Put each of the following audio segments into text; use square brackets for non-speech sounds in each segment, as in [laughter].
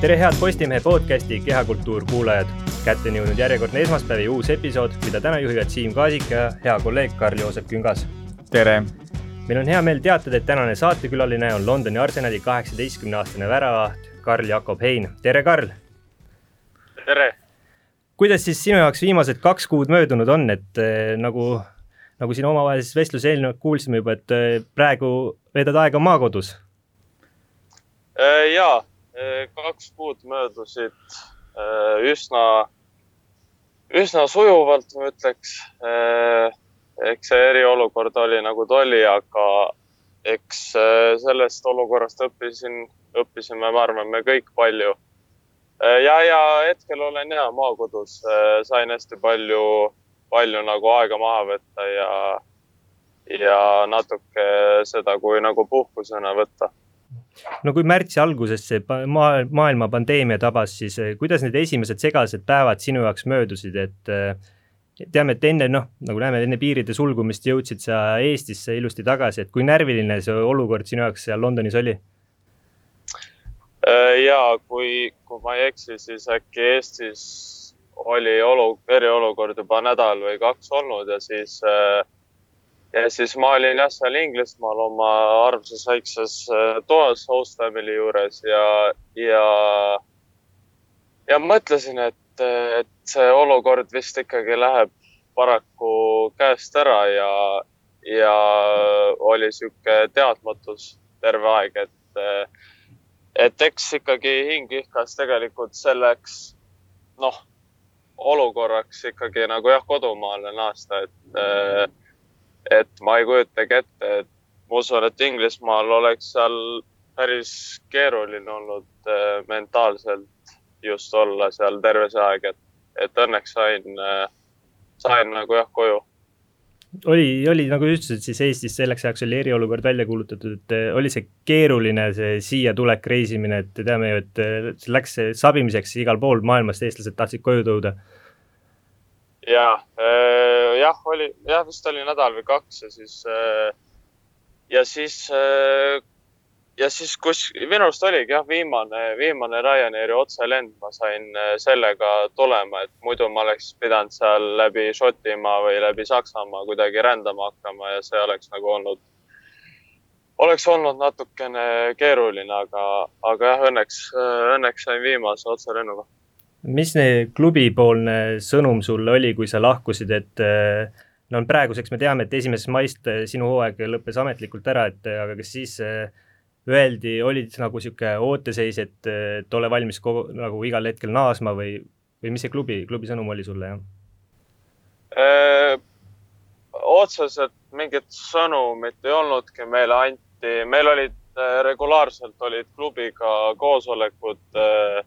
tere, head Postimehe podcasti Kehakultuur kuulajad. kätte on jõudnud järjekordne esmaspäevi uus episood, mida täna juhivad Siim Kaasik ja hea kolleeg Karl-Joosep Küngas. tere! meil on hea meel teatada, et tänane saatekülaline on Londoni Arsenali kaheksateistkümne aastane väravaht Karl Jakob Hein. tere, Karl! tere! kuidas siis sinu jaoks viimased kaks kuud möödunud on, et äh, nagu, nagu siin omavahelises vestluse eelnevalt kuulsime juba, et äh, praegu veedad aega maakodus? jaa kaks kuud möödusid üsna, üsna sujuvalt, ma ütleks. eks see eriolukord oli nagu ta oli, aga eks sellest olukorrast õppisin, õppisime, ma arvan, me kõik palju. ja, ja hetkel olen ja maakodus, sain hästi palju, palju nagu aega maha võtta ja, ja natuke seda kui nagu puhkusena võtta no kui märtsi alguses see maa, maailma pandeemia tabas, siis eh, kuidas need esimesed segased päevad sinu jaoks möödusid, et eh, teame, et enne noh, nagu näeme, enne piiride sulgumist jõudsid sa Eestisse ilusti tagasi, et kui närviline see olukord sinu jaoks seal Londonis oli? Äh, ja kui, kui ma ei eksi, siis äkki Eestis oli olu, eriolukord juba nädal või kaks olnud ja siis äh, ja siis ma olin jah, seal Inglismaal oma armsas väikses äh, toas host family juures ja, ja, ja mõtlesin, et, et see olukord vist ikkagi läheb paraku käest ära ja, ja oli sihuke teadmatus terve aeg, et, et eks ikkagi hing ihkas tegelikult selleks, noh, olukorraks ikkagi nagu jah, kodumaale naasta, et et ma ei kujutagi ette, et ma usun, et Inglismaal oleks seal päris keeruline olnud äh, mentaalselt just olla seal terve see aeg, et, et õnneks sain äh,, sain nagu jah koju. oli, oli nagu ütlesid, siis Eestis selleks ajaks oli eriolukord välja kuulutatud, et äh, oli see keeruline, see siia tulek, reisimine, et teame ju, et äh, läks sabimiseks igal pool maailmast, eestlased tahtsid koju tõuda ja äh, jah, oli jah, vist oli nädal või kaks ja siis äh, ja siis äh, ja siis kus minu arust oligi jah, viimane, viimane Ryanairi otselend, ma sain sellega tulema, et muidu ma oleks pidanud seal läbi Šotimaa või läbi Saksamaa kuidagi rändama hakkama ja see oleks nagu olnud, oleks olnud natukene keeruline, aga, aga jah, õnneks, õnneks sain viimase otselennuga mis klubipoolne sõnum sulle oli, kui sa lahkusid, et eh, no praeguseks me teame, et esimesest maist eh, sinu hooaeg lõppes ametlikult ära, et eh, aga kas siis öeldi, oli nagu niisugune ooteseis, et, et ole valmis kogu, nagu igal hetkel naasma või, või mis see klubi, klubi sõnum oli sulle, jah? otseselt mingit sõnumit ei olnudki, meile anti, meil olid regulaarselt olid klubiga koosolekud äh,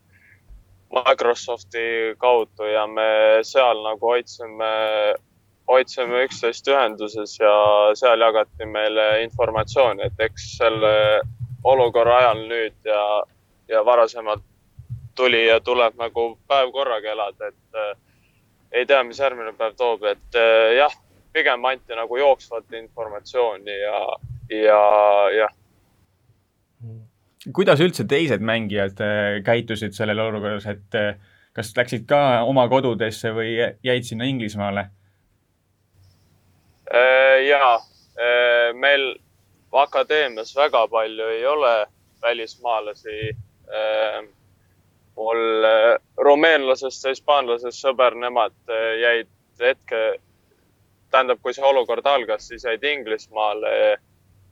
Microsofti kaudu ja me seal nagu hoidsime, hoidsime üksteist ühenduses ja seal jagati meile informatsiooni, et eks selle olukorra ajal nüüd ja, ja varasemalt tuli ja tuleb nagu päev korraga elada, et äh, ei tea, mis järgmine päev toob, et äh, jah, pigem anti nagu jooksvat informatsiooni ja, ja jah kuidas üldse teised mängijad äh, käitusid sellel olukorras, et äh, kas läksid ka oma kodudesse või jäid sinna Inglismaale? Äh, ja meil akadeemias väga palju ei ole välismaalasi. mul rumeenlasest ja hispaanlasest sõber, nemad jäid hetke, tähendab, kui see olukord algas, siis jäid Inglismaale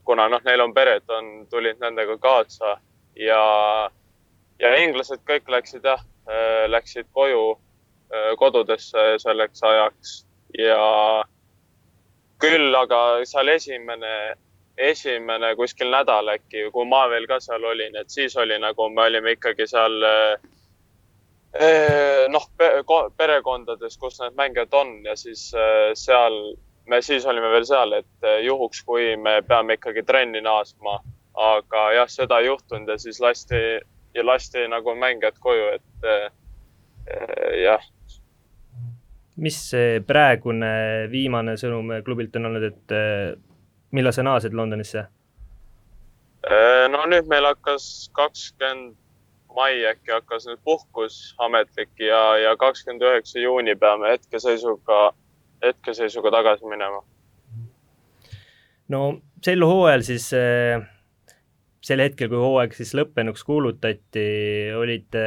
kuna noh, neil on pered, on, tulid nendega kaasa ja, ja inglased kõik läksid jah, äh, läksid koju äh, kodudesse selleks ajaks ja küll aga seal esimene, esimene kuskil nädal äkki, kui ma veel ka seal olin, et siis oli nagu me olime ikkagi seal äh, noh, perekondades, kus need mängijad on ja siis seal me siis olime veel seal, et eh, juhuks, kui me peame ikkagi trenni naasma, aga jah, seda ei juhtunud ja siis lasti ja lasti nagu mängijad koju, et äh, jah. mis see praegune viimane sõnum klubilt on olnud, et millal sa naased Londonisse? no nüüd meil hakkas kakskümmend mai äkki hakkas nüüd puhkus ametlik ja, ja kakskümmend üheksa juuni peame hetkeseisuga, hetkeseisuga tagasi minema. no sel hooajal siis äh, sel hetkel, kui hooaeg siis lõppenuks kuulutati, olite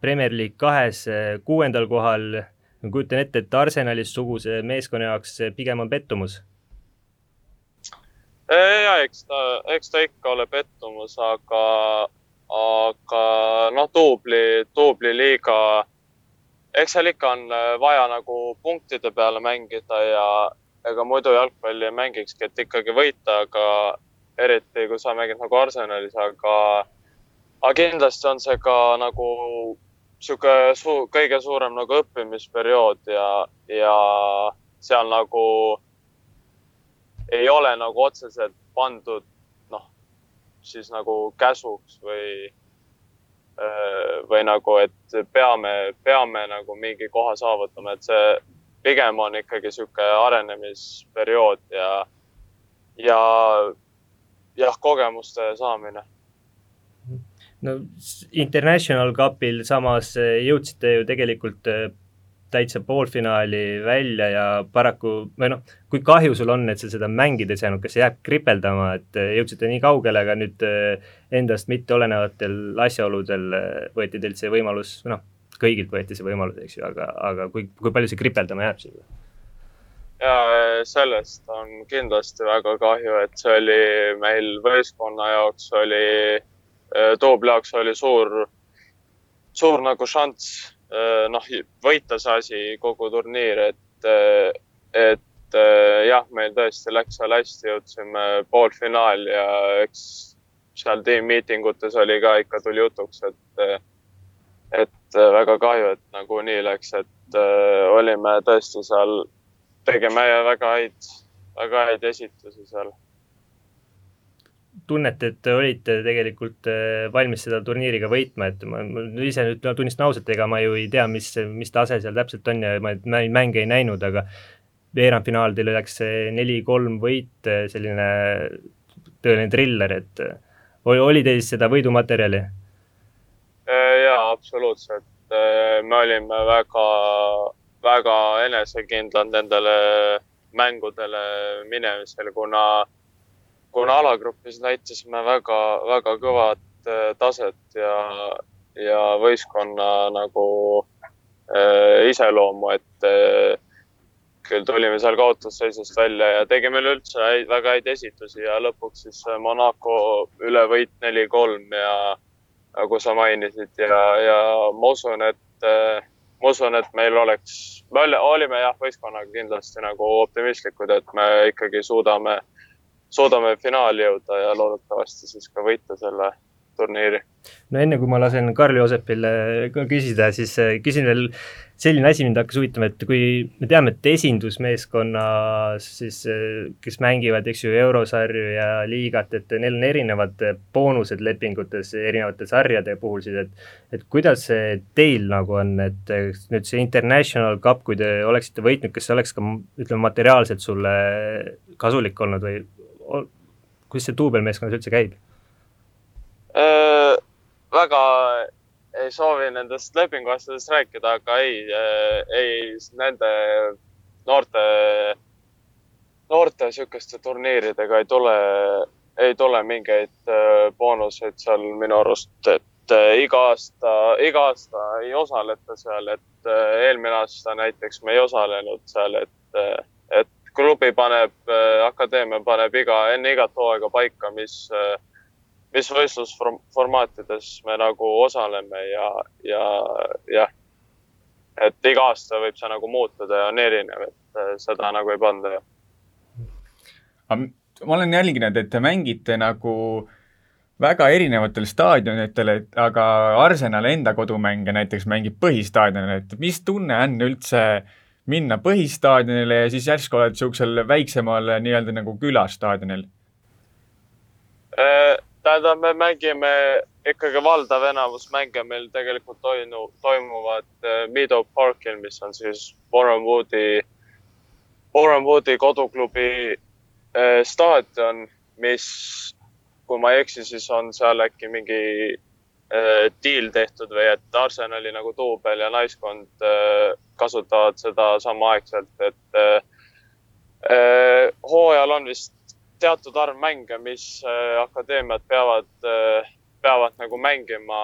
Premier League kahes äh, kuuendal kohal. ma kujutan ette, et Arsenalis suguse meeskonna jaoks pigem on pettumus ja eks ta, eks ta ikka ole pettumus, aga, aga noh, duubli, duubli liiga, eks seal ikka on äh, vaja nagu punktide peale mängida ja ega muidu jalgpalli ei mängikski, et ikkagi võita, aga eriti kui sa mängid nagu Arsenalis, aga, aga kindlasti on see ka nagu sihuke su, kõige suurem nagu õppimisperiood ja, ja seal nagu ei ole nagu otseselt pandud noh, siis nagu käsuks või, või nagu, et peame, peame nagu mingi koha saavutama, et see pigem on ikkagi niisugune arenemisperiood ja, ja jah, kogemuste saamine. No International Cupil samas jõudsite ju tegelikult täitsa poolfinaali välja ja paraku, või noh, kui kahju sul on, et sa seda mängides jäänud, kas see jääb kripeldama, et äh, jõudsite nii kaugele, aga nüüd äh, endast mitteolenevatel asjaoludel äh, võeti teilt see võimalus, noh, kõigilt võeti see võimalus, eks ju, aga, aga kui, kui palju see kripeldama jääb sulle? ja sellest on kindlasti väga kahju, et see oli meil võistkonna jaoks oli, Toobli jaoks oli suur, suur nagu šanss noh, võita see asi, kogu turniir, et, äh, et äh, jah, meil tõesti läks seal hästi, jõudsime poolfinaali ja eks seal tiimmiitingutes oli ka ikka tuli jutuks, et, et väga kahju, et nagu nii läks, et olime tõesti seal, tegime väga häid, väga häid esitusi seal tunnete, et olite tegelikult äh, valmis seda turniiri ka võitma, et ma, ma ise nüüd tunnistan ausalt, ega ma ju ei tea, mis, mis tase seal täpselt on ja ma mänge ei näinud, aga veerandfinaal teil läks neli-kolm võit, äh, selline tõeline triller, et äh, oli teil seda võidumaterjali? jaa, absoluutselt. me olime väga, väga enesekindlad nendele mängudele minemisel, kuna kuna alagrupis näitasime väga, väga kõvat äh, taset ja, ja võistkonna nagu äh, iseloomu, et äh, küll tulime seal kaotusseisust välja ja tegime üleüldse häid, väga häid esitusi ja lõpuks siis Monaco ülevõit neli-kolm ja nagu sa mainisid ja, ja ma usun, et äh, ma usun, et meil oleks, me olime jah, võistkonnaga kindlasti nagu optimistlikud, et me ikkagi suudame suudame finaali jõuda ja loodetavasti siis ka võita selle turniiri. no enne kui ma lasen Karl Joosepil ka küsida, siis äh, küsin veel selline asi mind hakkas huvitama, et kui me teame, et esindusmeeskonnas siis, äh, kes mängivad, eks ju, eurosarju ja liigat, et neil on erinevad boonused lepingutes erinevate sarjade puhul siis, et et kuidas see teil nagu on, et nüüd see International Cup, kui te oleksite võitnud, kas see oleks ka ütleme, materiaalselt sulle kasulik olnud või kuidas see duubelmeeskonnas üldse käib äh,? väga ei soovi nendest lepinguasjadest rääkida, aga ei äh,, ei nende noorte, noorte sihukeste turniiridega ei tule, ei tule mingeid äh, boonuseid seal minu arust, et iga aasta, iga aasta ei osaleta seal, et eelmine aasta näiteks me ei osalenud seal, et klubi paneb, äh, akadeemia paneb iga, enne igat hooaega paika, mis, äh, mis võistlusformaatides me nagu osaleme ja, ja jah. et iga aasta võib see nagu muutuda ja on erinev, et äh, seda nagu ei panda. ma olen jälginud, et te mängite nagu väga erinevatel staadionitel, et aga Arsenal enda kodumänge näiteks mängib põhistaadionil, et mis tunne on üldse äh, minna põhistaadionile ja siis järsku oled niisugusel väiksemal nii-öelda nagu külastaadionil? Äh, tähendab, me mängime ikkagi valdav enamus mänge meil tegelikult toimu, toimuvad äh, Meadow Parkil, mis on siis Warren Woodi, Warren Woodi koduklubi äh, staadion, mis, kui ma ei eksi, siis on seal äkki mingi diil tehtud või et Arsenali nagu duubel ja naiskond kasutavad seda samaaegselt, et hooajal on vist teatud arv mänge, mis akadeemiad peavad, peavad nagu mängima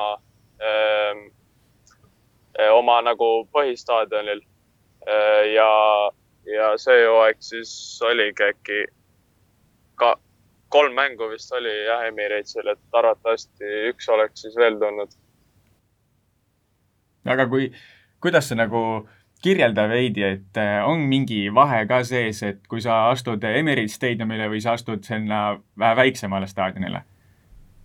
oma nagu põhistaadionil. ja, ja see hooaeg siis oligi äkki ka kolm mängu vist oli jah Emirates'il, et arvatavasti üks oleks siis veel tulnud. aga kui, kuidas sa nagu kirjelda veidi, et äh, on mingi vahe ka sees, et kui sa astud Emirates staadiumile või sa astud sinna vähe väiksemale staadionile?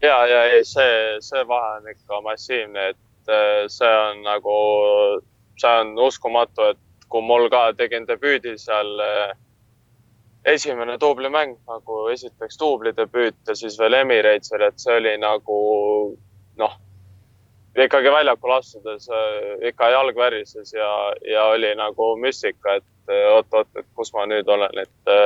ja, ja ei, see, see vahe on ikka massiivne, et äh, see on nagu, see on uskumatu, et kui mul ka tegin debüüdi seal äh, esimene duublimäng nagu esiteks duublidebüüt ja siis veel Emirates'il, et see oli nagu noh, ikkagi väljakul astudes äh, ikka jalg värises ja, ja oli nagu müstika, et oot-oot, et kus ma nüüd olen, et, äh,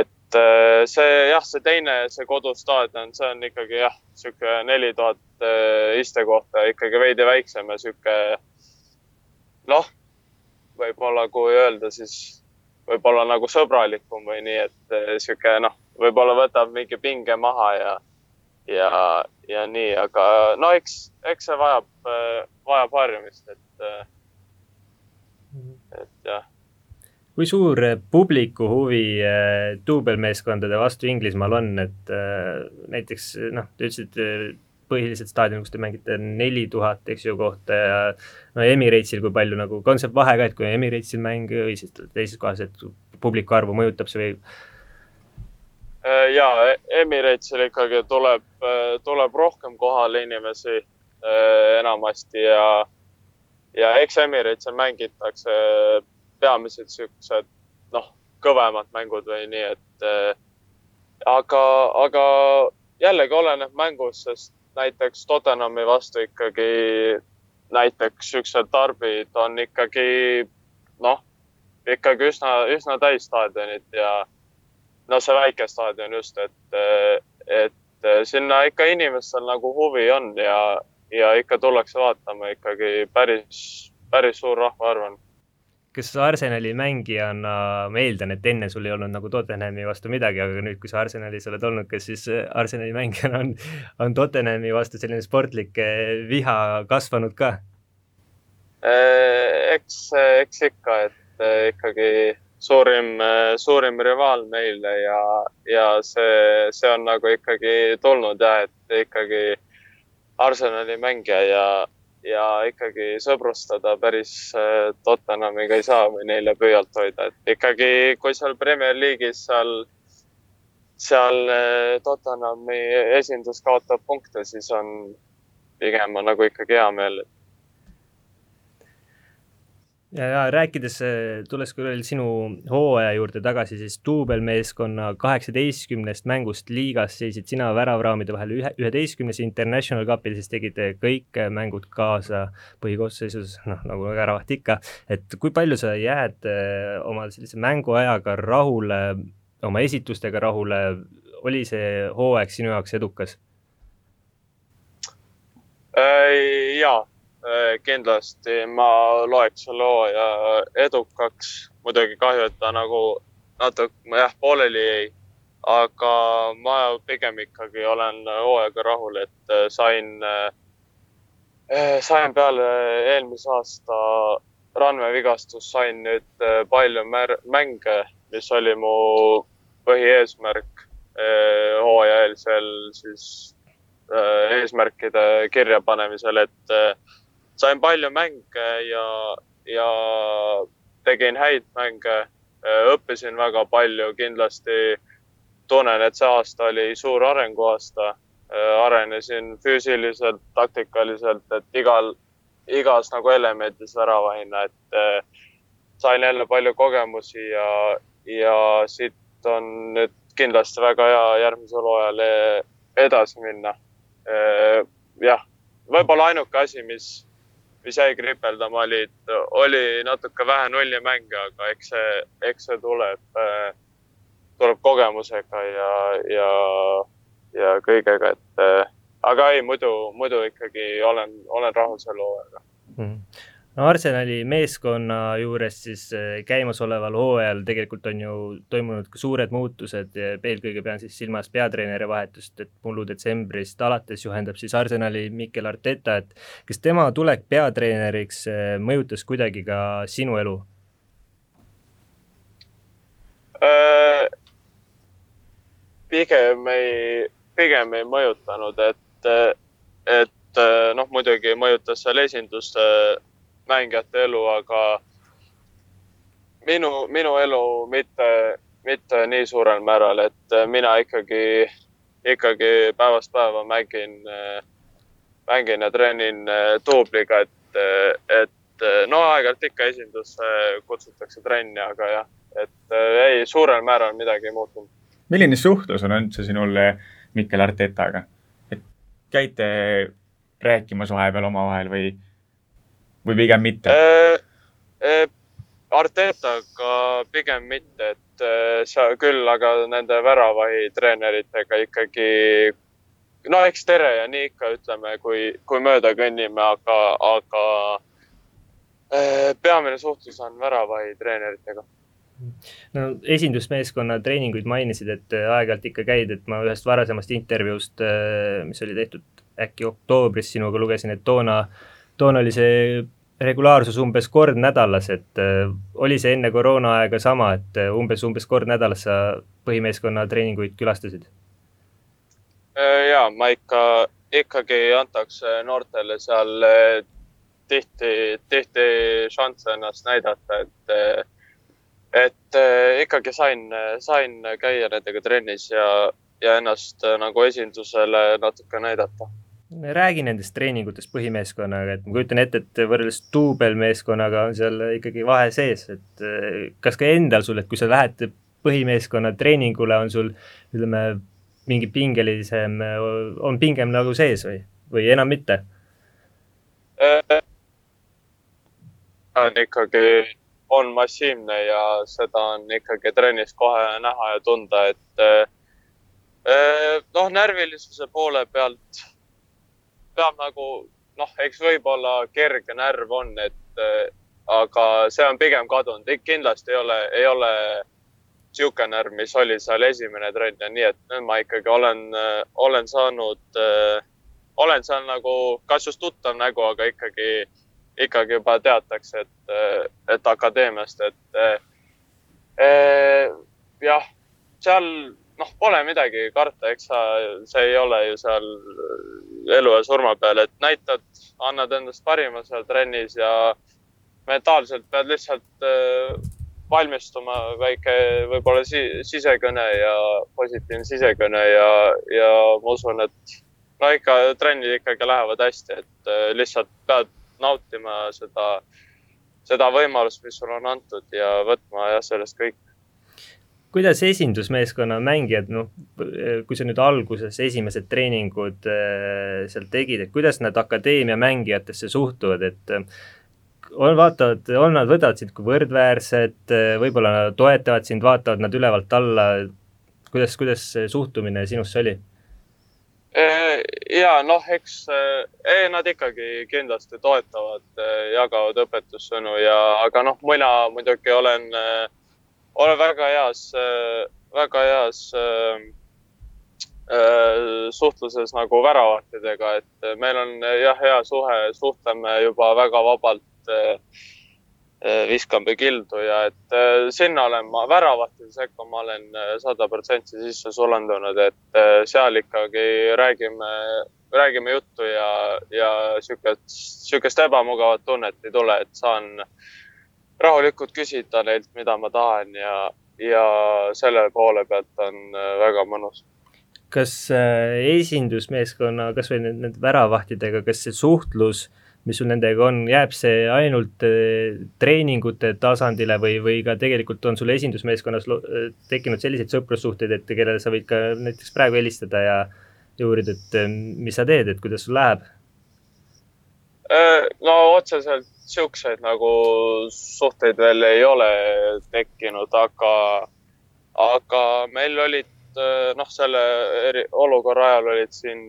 et äh, see jah, see teine, see kodustaadion, see on ikkagi jah, sihuke neli tuhat istekohta, ikkagi veidi väiksem ja sihuke noh, võib-olla kui öelda, siis võib-olla nagu sõbralikum või nii, et eh, sihuke noh, võib-olla võtab mingi pinge maha ja, ja, ja nii, aga no eks, eks see vajab, eh, vajab harjumist, et, eh, et jah. kui suur publiku huvi duubelmeeskondade vastu Inglismaal on, et näiteks noh, te ütlesite põhilised staadionid, kus te mängite neli tuhat, eks ju, kohta ja no Emirates'il kui palju nagu, on see vahe ka, et kui Emirates'il mäng või siis teises kohas, et publiku arvu mõjutab see või? Äh, ja Emirates'il ikkagi tuleb, äh, tuleb rohkem kohale inimesi äh, enamasti ja, ja eks Emirates'il mängitakse peamiselt siuksed noh, kõvemad mängud või nii, et aga, aga jällegi oleneb mängust, sest näiteks Tottenhami vastu ikkagi näiteks siuksed tarbid on ikkagi noh, ikkagi üsna, üsna täis staadionid ja no see väike staadion just, et, et sinna ikka inimestel nagu huvi on ja, ja ikka tullakse vaatama ikkagi päris, päris suur rahvaarv on kas Arsenali mängijana, ma eeldan, et enne sul ei olnud nagu Tottenhami vastu midagi, aga nüüd, kui sa Arsenalis oled olnud, kas siis äh, Arsenali mängijana on, on Tottenhami vastu selline sportlik äh, viha kasvanud ka? Äh, eks, eks ikka, et ikkagi suurim, suurim rivaal meile ja, ja see, see on nagu ikkagi tulnud ja et ikkagi Arsenali mängija ja ja ikkagi sõbrustada päris äh, Tottenhamiga ei saa või neile pöialt hoida, et ikkagi, kui seal Premier League'is seal, seal äh, Tottenhami esindus kaotab punkte, siis on pigem on nagu ikkagi hea meel, et ja, ja rääkides, äh, tulles küll sinu hooaja juurde tagasi, siis duubelmeeskonna kaheksateistkümnest mängust liigas seisid sina väravraamide vahel ühe, üheteistkümnes International Cupil, siis tegid kõik mängud kaasa põhikoosseisus, noh, nagu väravat ikka, et kui palju sa jääd äh, oma sellise mänguajaga rahule, oma esitustega rahule, oli see hooaeg sinu jaoks edukas? Äh, jaa. Äh, kindlasti ma loeks selle hooaja edukaks. muidugi kahju, et ta nagu natuke jah, pooleli jäi. aga ma pigem ikkagi olen hooajaga rahul, et äh, sain, äh, sain peale eelmise aasta randmevigastus, sain nüüd palju mänge, mis oli mu põhieesmärk hooajaeelsel siis eesmärkide kirjapanemisel, et sain palju mänge ja, ja tegin häid mänge, õppisin väga palju, kindlasti tunnen, et see aasta oli suur arenguaasta. arenesin füüsiliselt, taktikaliselt, et igal, igas nagu elemendis väravahina, et sain jälle palju kogemusi ja, ja siit on nüüd kindlasti väga hea järgmisel hooajal edasi minna. jah, võib-olla ainuke asi, mis mis jäi kripeldama, olid, oli natuke vähe nullimänge, aga eks see, eks see tuleb, tuleb kogemusega ja, ja, ja kõigega, et aga ei, muidu, muidu ikkagi olen, olen rahul selle hooajaga mm. -hmm no Arsenali meeskonna juures siis eh, käimasoleval hooajal tegelikult on ju toimunud ka suured muutused, eelkõige pean siis silmas peatreeneri vahetust, et mullu detsembrist alates juhendab siis Arsenali Mikel Arteta, et kas tema tulek peatreeneriks eh, mõjutas kuidagi ka sinu elu? Äh, pigem ei, pigem ei mõjutanud, et, et noh, muidugi mõjutas seal esinduste mängijate elu, aga minu, minu elu mitte, mitte nii suurel määral, et mina ikkagi, ikkagi päevast päeva mängin, mängin ja treenin duubliga, et, et no aeg-ajalt ikka esindusse kutsutakse trenni, aga jah, et ei, suurel määral midagi ei muutunud. milline suhtlus on üldse sinul Mikkel Artetaga? et käite rääkimas vahepeal omavahel või või pigem mitte äh,? Äh, Artetaga pigem mitte, et äh, sa küll, aga nende väravahi treeneritega ikkagi no eks tere ja nii ikka ütleme, kui, kui mööda kõnnime, aga, aga äh, peamine suhtlus on väravahi treeneritega no esindusmeeskonna treeninguid mainisid, et aeg-ajalt ikka käid, et ma ühest varasemast intervjuust, mis oli tehtud äkki oktoobris sinuga, lugesin, et toona äh, toona oli see regulaarsus umbes kord nädalas, et äh, oli see enne koroonaaega sama, et äh, umbes, umbes kord nädalas sa põhimeeskonna treeninguid külastasid? Äh, ja ma ikka, ikkagi antaks noortele seal tihti, tihti šansse ennast näidata, et, et ikkagi sain, sain käia nendega trennis ja, ja ennast nagu esindusele natuke näidata räägi nendest treeningutest põhimeeskonnaga, et ma kujutan ette, et võrreldes duubelmeeskonnaga on seal ikkagi vahe sees, et eh, kas ka endal sul, et kui sa lähed põhimeeskonna treeningule, on sul ütleme, mingi pingelisem, on pingem nagu sees või, või enam mitte? on ikkagi, on massiivne ja seda on ikkagi trennis kohe näha ja tunda, et eh, noh, närvilisuse poole pealt peab nagu noh, eks võib-olla kerge närv on, et äh, aga see on pigem kadunud, kindlasti ei ole, ei ole niisugune närv, mis oli seal esimene trenn ja nii, et nüüd ma ikkagi olen äh,, olen saanud äh,, olen seal nagu kas just tuttav nägu, aga ikkagi, ikkagi juba teatakse, et, et akadeemiast, et jah, seal noh, pole midagi karta, eks sa, see ei ole ju seal elu ja surma peal, et näitad, annad endast parima seal trennis ja mentaalselt pead lihtsalt äh, valmistuma väike võib-olla si sisekõne ja positiivne sisekõne ja, ja ma usun, et no ikka trennid ikkagi lähevad hästi, et äh, lihtsalt pead nautima seda, seda võimalust, mis sulle on antud ja võtma jah, sellest kõik kuidas esindusmeeskonna mängijad, noh, kui sa nüüd alguses esimesed treeningud äh, seal tegid, et kuidas nad akadeemia mängijatesse suhtuvad, et äh, on, vaatavad, on nad, võtavad sind kui võrdväärset, äh, võib-olla toetavad sind, vaatavad nad ülevalt alla, kuidas, kuidas see suhtumine sinusse oli? ja noh, eks ei, nad ikkagi kindlasti toetavad, jagavad õpetussõnu ja, aga noh, mina muidugi olen äh, olen väga heas, äh, väga heas äh, äh, suhtluses nagu väravahtidega, et meil on jah, hea suhe, suhtleme juba väga vabalt viskame kildu ja et sinna olen ma, väravahtide sekka ma olen sada protsenti sisse sulandunud, et seal ikkagi räägime, räägime juttu ja, ja sihukest, sihukest ebamugavat tunnet ei tule, et saan rahulikult küsida neilt, mida ma tahan ja, ja selle poole pealt on äh, väga mõnus. kas äh, esindusmeeskonna, kasvõi nende väravahtidega, kas see suhtlus, mis sul nendega on, jääb see ainult äh, treeningute tasandile või, või ka tegelikult on sul esindusmeeskonnas tekkinud selliseid sõprussuhteid, et kellele sa võid ka näiteks praegu helistada ja, ja uurida, et mis sa teed, et kuidas sul läheb? no otseselt siukseid nagu suhteid veel ei ole tekkinud, aga, aga meil olid noh, selle eri, olukorra ajal olid siin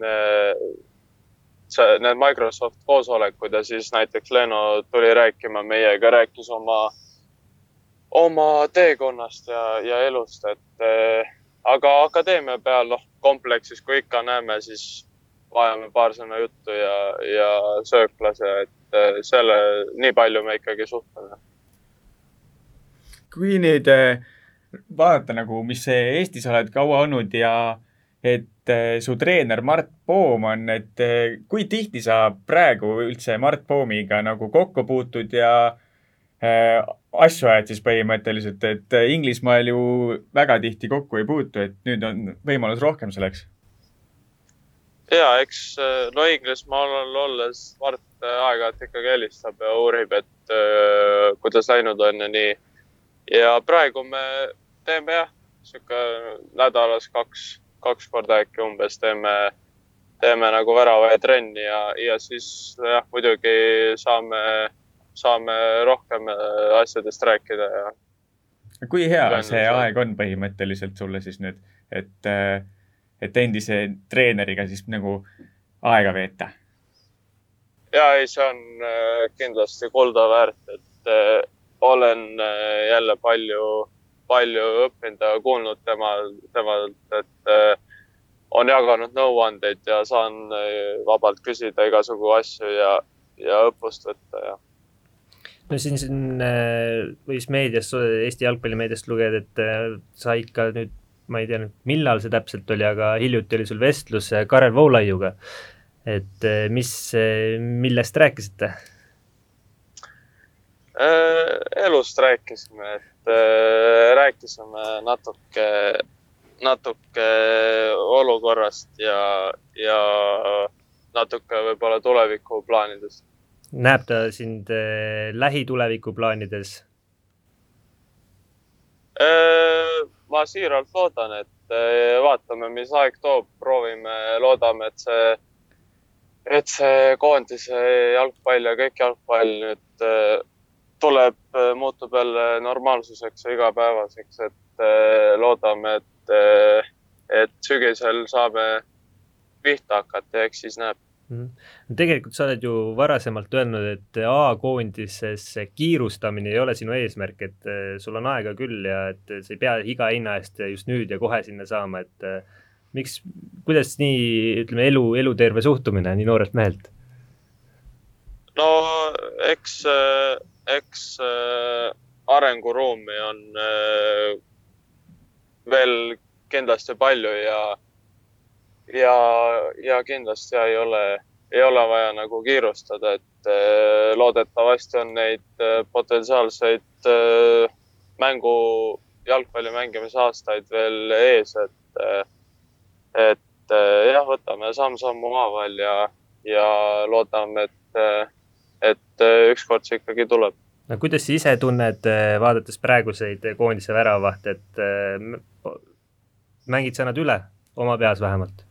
see, need Microsoft koosolekud ja siis näiteks Leno tuli rääkima meiega, rääkis oma, oma teekonnast ja, ja elust, et aga akadeemia peal, noh, kompleksis, kui ikka näeme, siis vajame paar sõna juttu ja, ja sööklas ja et selle, nii palju me ikkagi suhtleme. kui nüüd vaadata nagu, mis Eestis oled kaua olnud ja et eh, su treener Mart Poom on, et kui tihti sa praegu üldse Mart Poomiga nagu kokku puutud ja äh, asju ajad siis põhimõtteliselt, et Inglismaal ju väga tihti kokku ei puutu, et nüüd on võimalus rohkem selleks. Ja eks no Inglismaal olles Mart aeg-ajalt ikkagi helistab ja uurib, et äh, kuidas läinud on ja nii. ja praegu me teeme jah, sihuke nädalas kaks kaks korda äkki umbes teeme, teeme nagu väravaid trenni ja, ja siis jah, muidugi saame, saame rohkem äh, asjadest rääkida ja. kui hea see aeg on põhimõtteliselt sulle siis nüüd, et, äh, et endise treeneriga siis nagu aega veeta? ja ei, see on äh, kindlasti kulda väärt, et olen jälle palju palju õppinud ja kuulnud temal, temalt, et äh, on jaganud nõuandeid ja saan äh, vabalt küsida igasugu asju ja, ja õppust võtta ja. no siin, siin äh, võis meedias, Eesti jalgpallimeediast lugeda, et sa ikka nüüd, ma ei tea nüüd, millal see täpselt oli, aga hiljuti oli sul vestlus Karel Voolaiuga. et mis, millest rääkisite? elust rääkisime, et Äh, rääkisime natuke, natuke olukorrast ja, ja natuke võib-olla tulevikuplaanidest. näeb ta sind äh, lähituleviku plaanides? Äh, ma siiralt loodan, et vaatame, mis aeg toob, proovime, loodame, et see, et see koondise jalgpall ja kõik jalgpall nüüd tuleb, äh, muutub jälle normaalsuseks ja igapäevaseks, et loodame, et, et sügisel saame pihta hakata ja eks siis näeb. Tegelikult sa oled ju varasemalt öelnud, et A-koondises kiirustamine ei ole sinu eesmärk, et sul on aega küll ja et sa ei pea iga hinna eest just nüüd ja kohe sinna saama, et miks, kuidas nii, ütleme, elu, eluterve suhtumine nii noorelt mehelt? no eks eks äh, arenguruumi on äh, veel kindlasti palju ja, ja, ja kindlasti ei ole, ei ole vaja nagu kiirustada, et äh, loodetavasti on neid äh, potentsiaalseid äh, mängu, jalgpalli mängimise aastaid veel ees, et et jah, võtame samm-sammu omavahel ja, ja loodame, et et ükskord see ikkagi tuleb. no kuidas sa ise tunned, vaadates praeguseid koondise väravahte, et mängid sa nad üle, oma peas vähemalt?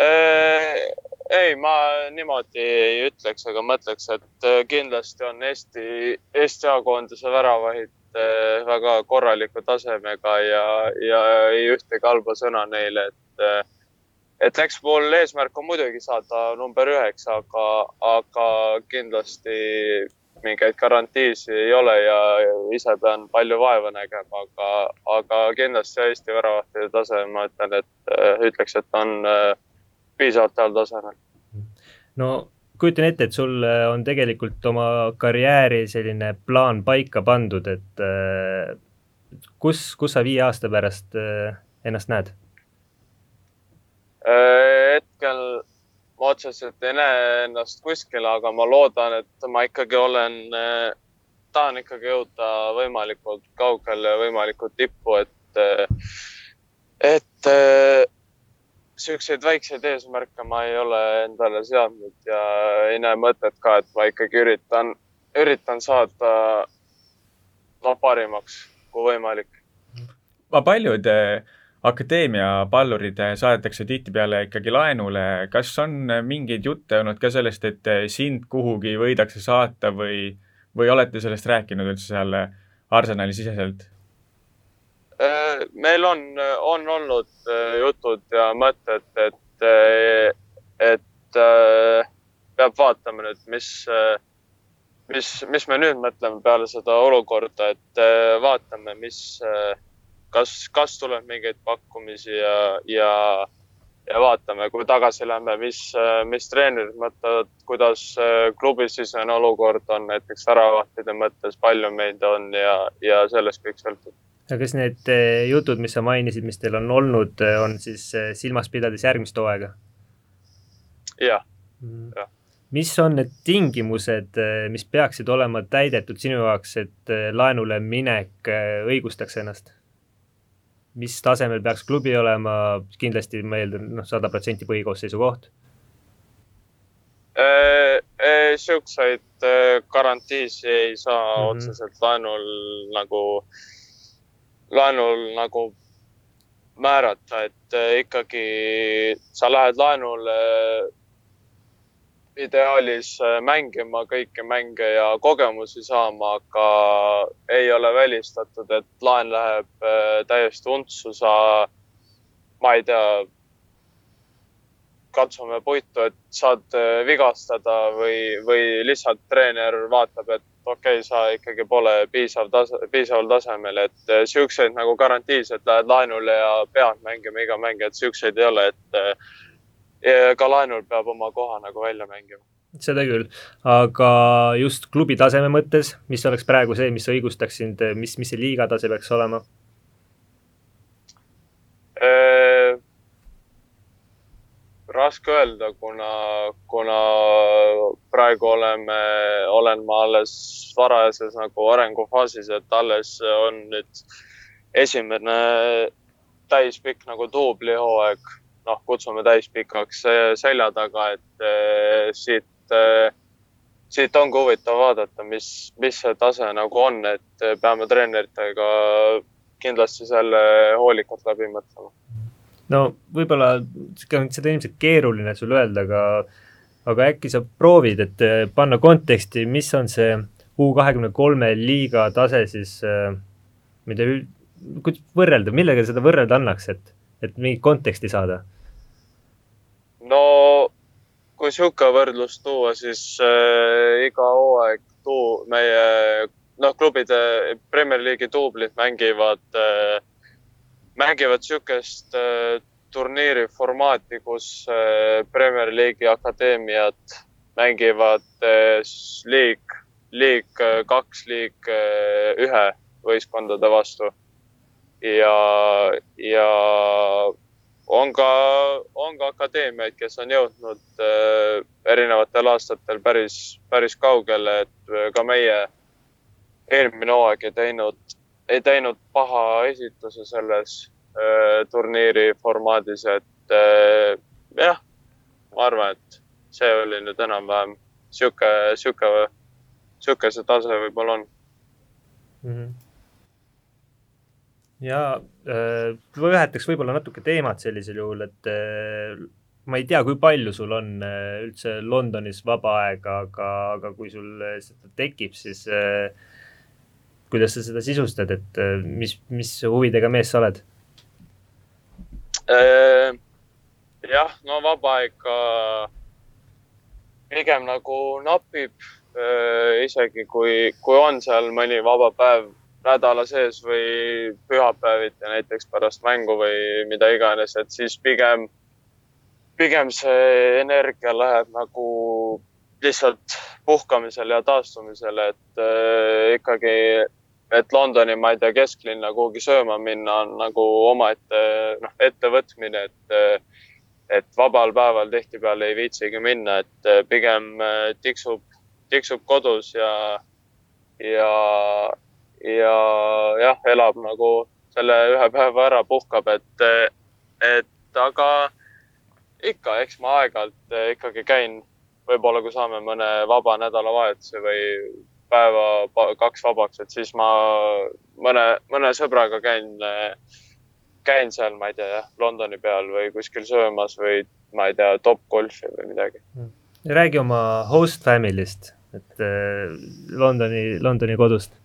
Ei, ma niimoodi ei ütleks, aga mõtleks, et kindlasti on Eesti, Eesti A-koondise väravahid väga korraliku tasemega ja, ja ei ühtegi halba sõna neile, et et eks mul eesmärk on muidugi saada number üheksa, aga, aga kindlasti mingeid garantiisi ei ole ja ise pean palju vaeva nägema, aga, aga kindlasti Eesti väravahtide tase, ma ütlen, et äh, ütleks, et on äh, piisavalt heal tasemel. no kujutan ette, et sul äh, on tegelikult oma karjääri selline plaan paika pandud, et kus, kus sa viie aasta pärast ennast näed? Äh, hetkel ma otseselt ei näe ennast kuskil, aga ma loodan, et ma ikkagi olen, äh, tahan ikkagi jõuda võimalikult kaugele võimalikult tippu, et, äh, et siukseid väikseid eesmärke ma ei ole endale seadnud ja ei näe mõtet ka, et ma ikkagi üritan, üritan saada no parimaks kui võimalik. paljud akadeemia pallurid saadetakse tihtipeale ikkagi laenule, kas on mingeid jutte olnud ka sellest, et sind kuhugi võidakse saata või, või olete sellest rääkinud üldse seal Arsenali siseselt? Meil on, on olnud jutud ja mõtted, et, et peab vaatama nüüd, mis, mis, mis me nüüd mõtleme peale seda olukorda, et vaatame, mis, kas, kas tuleb mingeid pakkumisi ja, ja ja vaatame, kui tagasi lähme, mis, mis treenerid mõtlevad, kuidas äh, klubisisene olukord on näiteks väravahtide mõttes, palju meid on ja, ja sellest kõik sõltub. Aga kas need äh, jutud, mis sa mainisid, mis teil on olnud, äh, on siis silmas pidades järgmist hooaega? jah, mhm. jah mis on need tingimused, mis peaksid olema täidetud sinu jaoks, et laenule minek õigustaks ennast? mis tasemel peaks klubi olema, kindlasti ma eeldan, noh, sada protsenti põhikoosseisu koht? Äh, äh, siukseid äh, garantiisi ei saa mm -hmm. otseselt laenul nagu, laenul nagu määrata, et ikkagi sa lähed laenule ideaalis äh, mängima kõiki mänge ja kogemusi saama, aga ei ole välistatud, et laen läheb äh, täiesti untsu, sa, ma ei tea, katsume puitu, et saad äh, vigastada või, või lihtsalt treener vaatab, et okei okay,, sa ikkagi pole piisav tase, piisaval tasemel, et siukseid nagu garantiisid lähed laenule ja pead mängima iga mäng, et siukseid ei ole, et ka laenul peab oma koha nagu välja mängima. seda küll, aga just klubi taseme mõttes, mis oleks praegu see, mis õigustaks sind, mis, mis see liiga tase peaks olema? Raske öelda, kuna, kuna praegu oleme, olen ma alles varajases nagu arengufaasis, et alles on nüüd esimene täispikk nagu duublihooaeg noh, kutsume täispikaks selja taga, et eh, siit, eh, siit ongi huvitav vaadata, mis, mis see tase nagu on, et peame treeneritega kindlasti selle hoolikalt läbi mõtlema. No võib-olla, seda ilmselt keeruline sul öelda, aga, aga äkki sa proovid, et eh, panna konteksti, mis on see U kahekümne kolme liiga tase siis, mida, kuidas võrrelda, millega seda võrrelda annaks, et, et mingit konteksti saada? No kui sihuke võrdlus tuua, siis äh, iga hooaeg tuu-, meie noh, klubide Premier League'i duublid mängivad äh,, mängivad sihukest äh, turniiri formaati, kus äh, Premier League'i akadeemiad mängivad äh, liig, liig äh, kaks, liig äh, ühe võistkondade vastu. ja, ja on ka, on ka akadeemiaid, kes on jõudnud äh, erinevatel aastatel päris, päris kaugele, et ka meie eelmine hooaeg ei teinud, ei teinud paha esituse selles äh, turniiri formaadis, et äh, jah, ma arvan, et see oli nüüd enam-vähem sihuke, sihuke, sihuke see tase võib-olla on mm. -hmm ja äh, vahetaks võib-olla natuke teemat sellisel juhul, et äh, ma ei tea, kui palju sul on äh, üldse Londonis vaba aega, aga, aga kui sul seda tekib, siis äh, kuidas sa seda sisustad, et äh, mis, mis huvidega mees sa oled äh,? jah, no vaba aega pigem nagu napib äh,, isegi kui, kui on seal mõni vaba päev nädala sees või pühapäeviti näiteks pärast mängu või mida iganes, et siis pigem, pigem see energia läheb nagu lihtsalt puhkamisele ja taastumisele, et äh, ikkagi, et Londoni, ma ei tea, kesklinna kuhugi sööma minna on nagu omaette noh, ettevõtmine, et, et vabal päeval tihtipeale ei viitsigi minna, et äh, pigem äh, tiksub, tiksub kodus ja, ja ja jah, elab nagu selle ühe päeva ära, puhkab, et, et aga ikka, eks ma aeg-ajalt ikkagi käin, võib-olla kui saame mõne vaba nädalavahetuse või päeva kaks vabaks, et siis ma mõne, mõne sõbraga käin, käin seal, ma ei tea, Londoni peal või kuskil söömas või ma ei tea, top golfi või midagi. räägi oma host family'st, et Londoni, Londoni kodust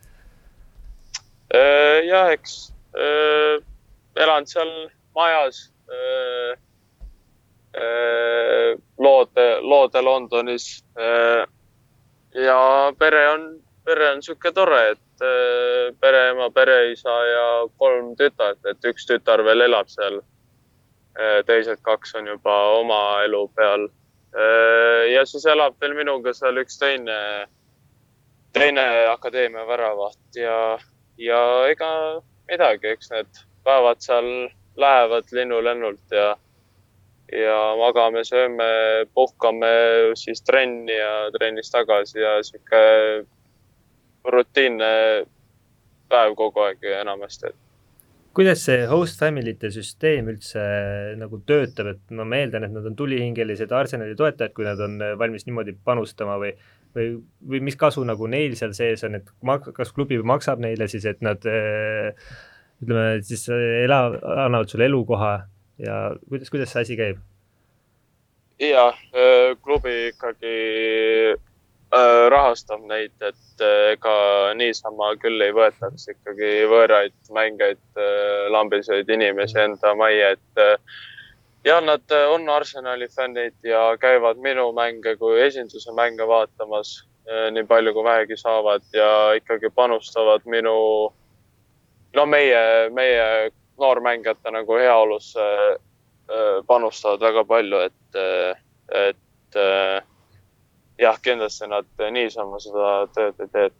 Äh, jah, eks elan seal majas loode, loode Londonis. ja pere on, pere on sihuke tore, et pereema, pereisa ja kolm tütart, et üks tütar veel elab seal. teised kaks on juba oma elu peal. ja siis elab veel minuga seal üks teine, teine akadeemia väravaht ja, ja ega midagi, eks need päevad seal lähevad linnulennult ja, ja magame, sööme, puhkame siis trenni ja trennist tagasi ja sihuke rutiinne päev kogu aeg enamasti. kuidas see host family'te süsteem üldse nagu töötab, et no ma eeldan, et nad on tulihingelised Arsenali toetajad, kui nad on valmis niimoodi panustama või või, või mis kasu nagu neil seal sees on, et kas klubi maksab neile siis, et nad äh, ütleme siis ela, annavad sulle elukoha ja kuidas, kuidas see asi käib? ja klubi ikkagi rahastab neid, et ega niisama küll ei võetaks ikkagi võõraid mängijaid, lambiseid inimesi enda majja, et ja nad on Arsenali fännid ja käivad minu mänge kui esinduse mänge vaatamas nii palju kui vähegi saavad ja ikkagi panustavad minu no meie, meie noormängijate nagu heaolusse äh, panustavad väga palju, et, äh, et äh, jah, kindlasti nad niisama seda tööd ei tee.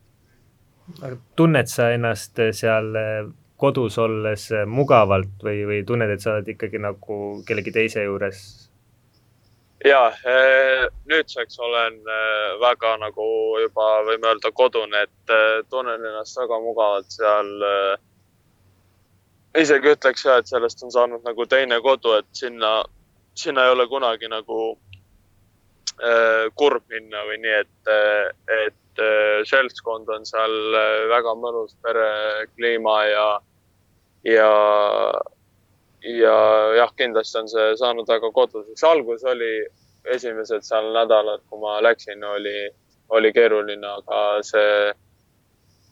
tunned sa ennast seal kodus olles mugavalt või, või tunned, et sa oled ikkagi nagu kellegi teise juures? ja nüüdseks olen väga nagu juba võime öelda kodune, et tunnen ennast väga mugavalt seal isegi ütleks ja, et sellest on saanud nagu teine kodu, et sinna, sinna ei ole kunagi nagu äh, kurb minna või nii, et, et äh, seltskond on seal äh, väga mõnus perekliima ja, ja, ja jah, kindlasti on see saanud väga koduseks. algus oli esimesed seal nädalad, kui ma läksin, oli, oli keeruline, aga see,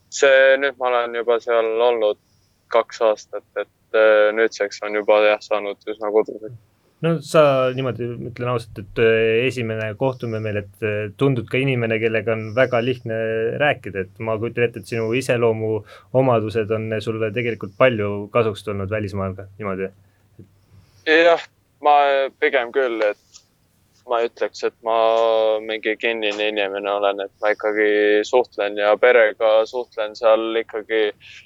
see nüüd ma olen juba seal olnud kaks aastat, et äh, nüüdseks on juba jah, saanud üsna koduseks no sa niimoodi, ütlen ausalt, et äh, esimene kohtumine meil, et äh, tundud ka inimene, kellega on väga lihtne rääkida, et ma kujutan ette, et sinu iseloomuomadused on sulle tegelikult palju kasuks tulnud välismaal ka niimoodi. jah, ma pigem küll, et ma ei ütleks, et ma mingi kinnine inimene olen, et ma ikkagi suhtlen ja perega suhtlen seal ikkagi äh,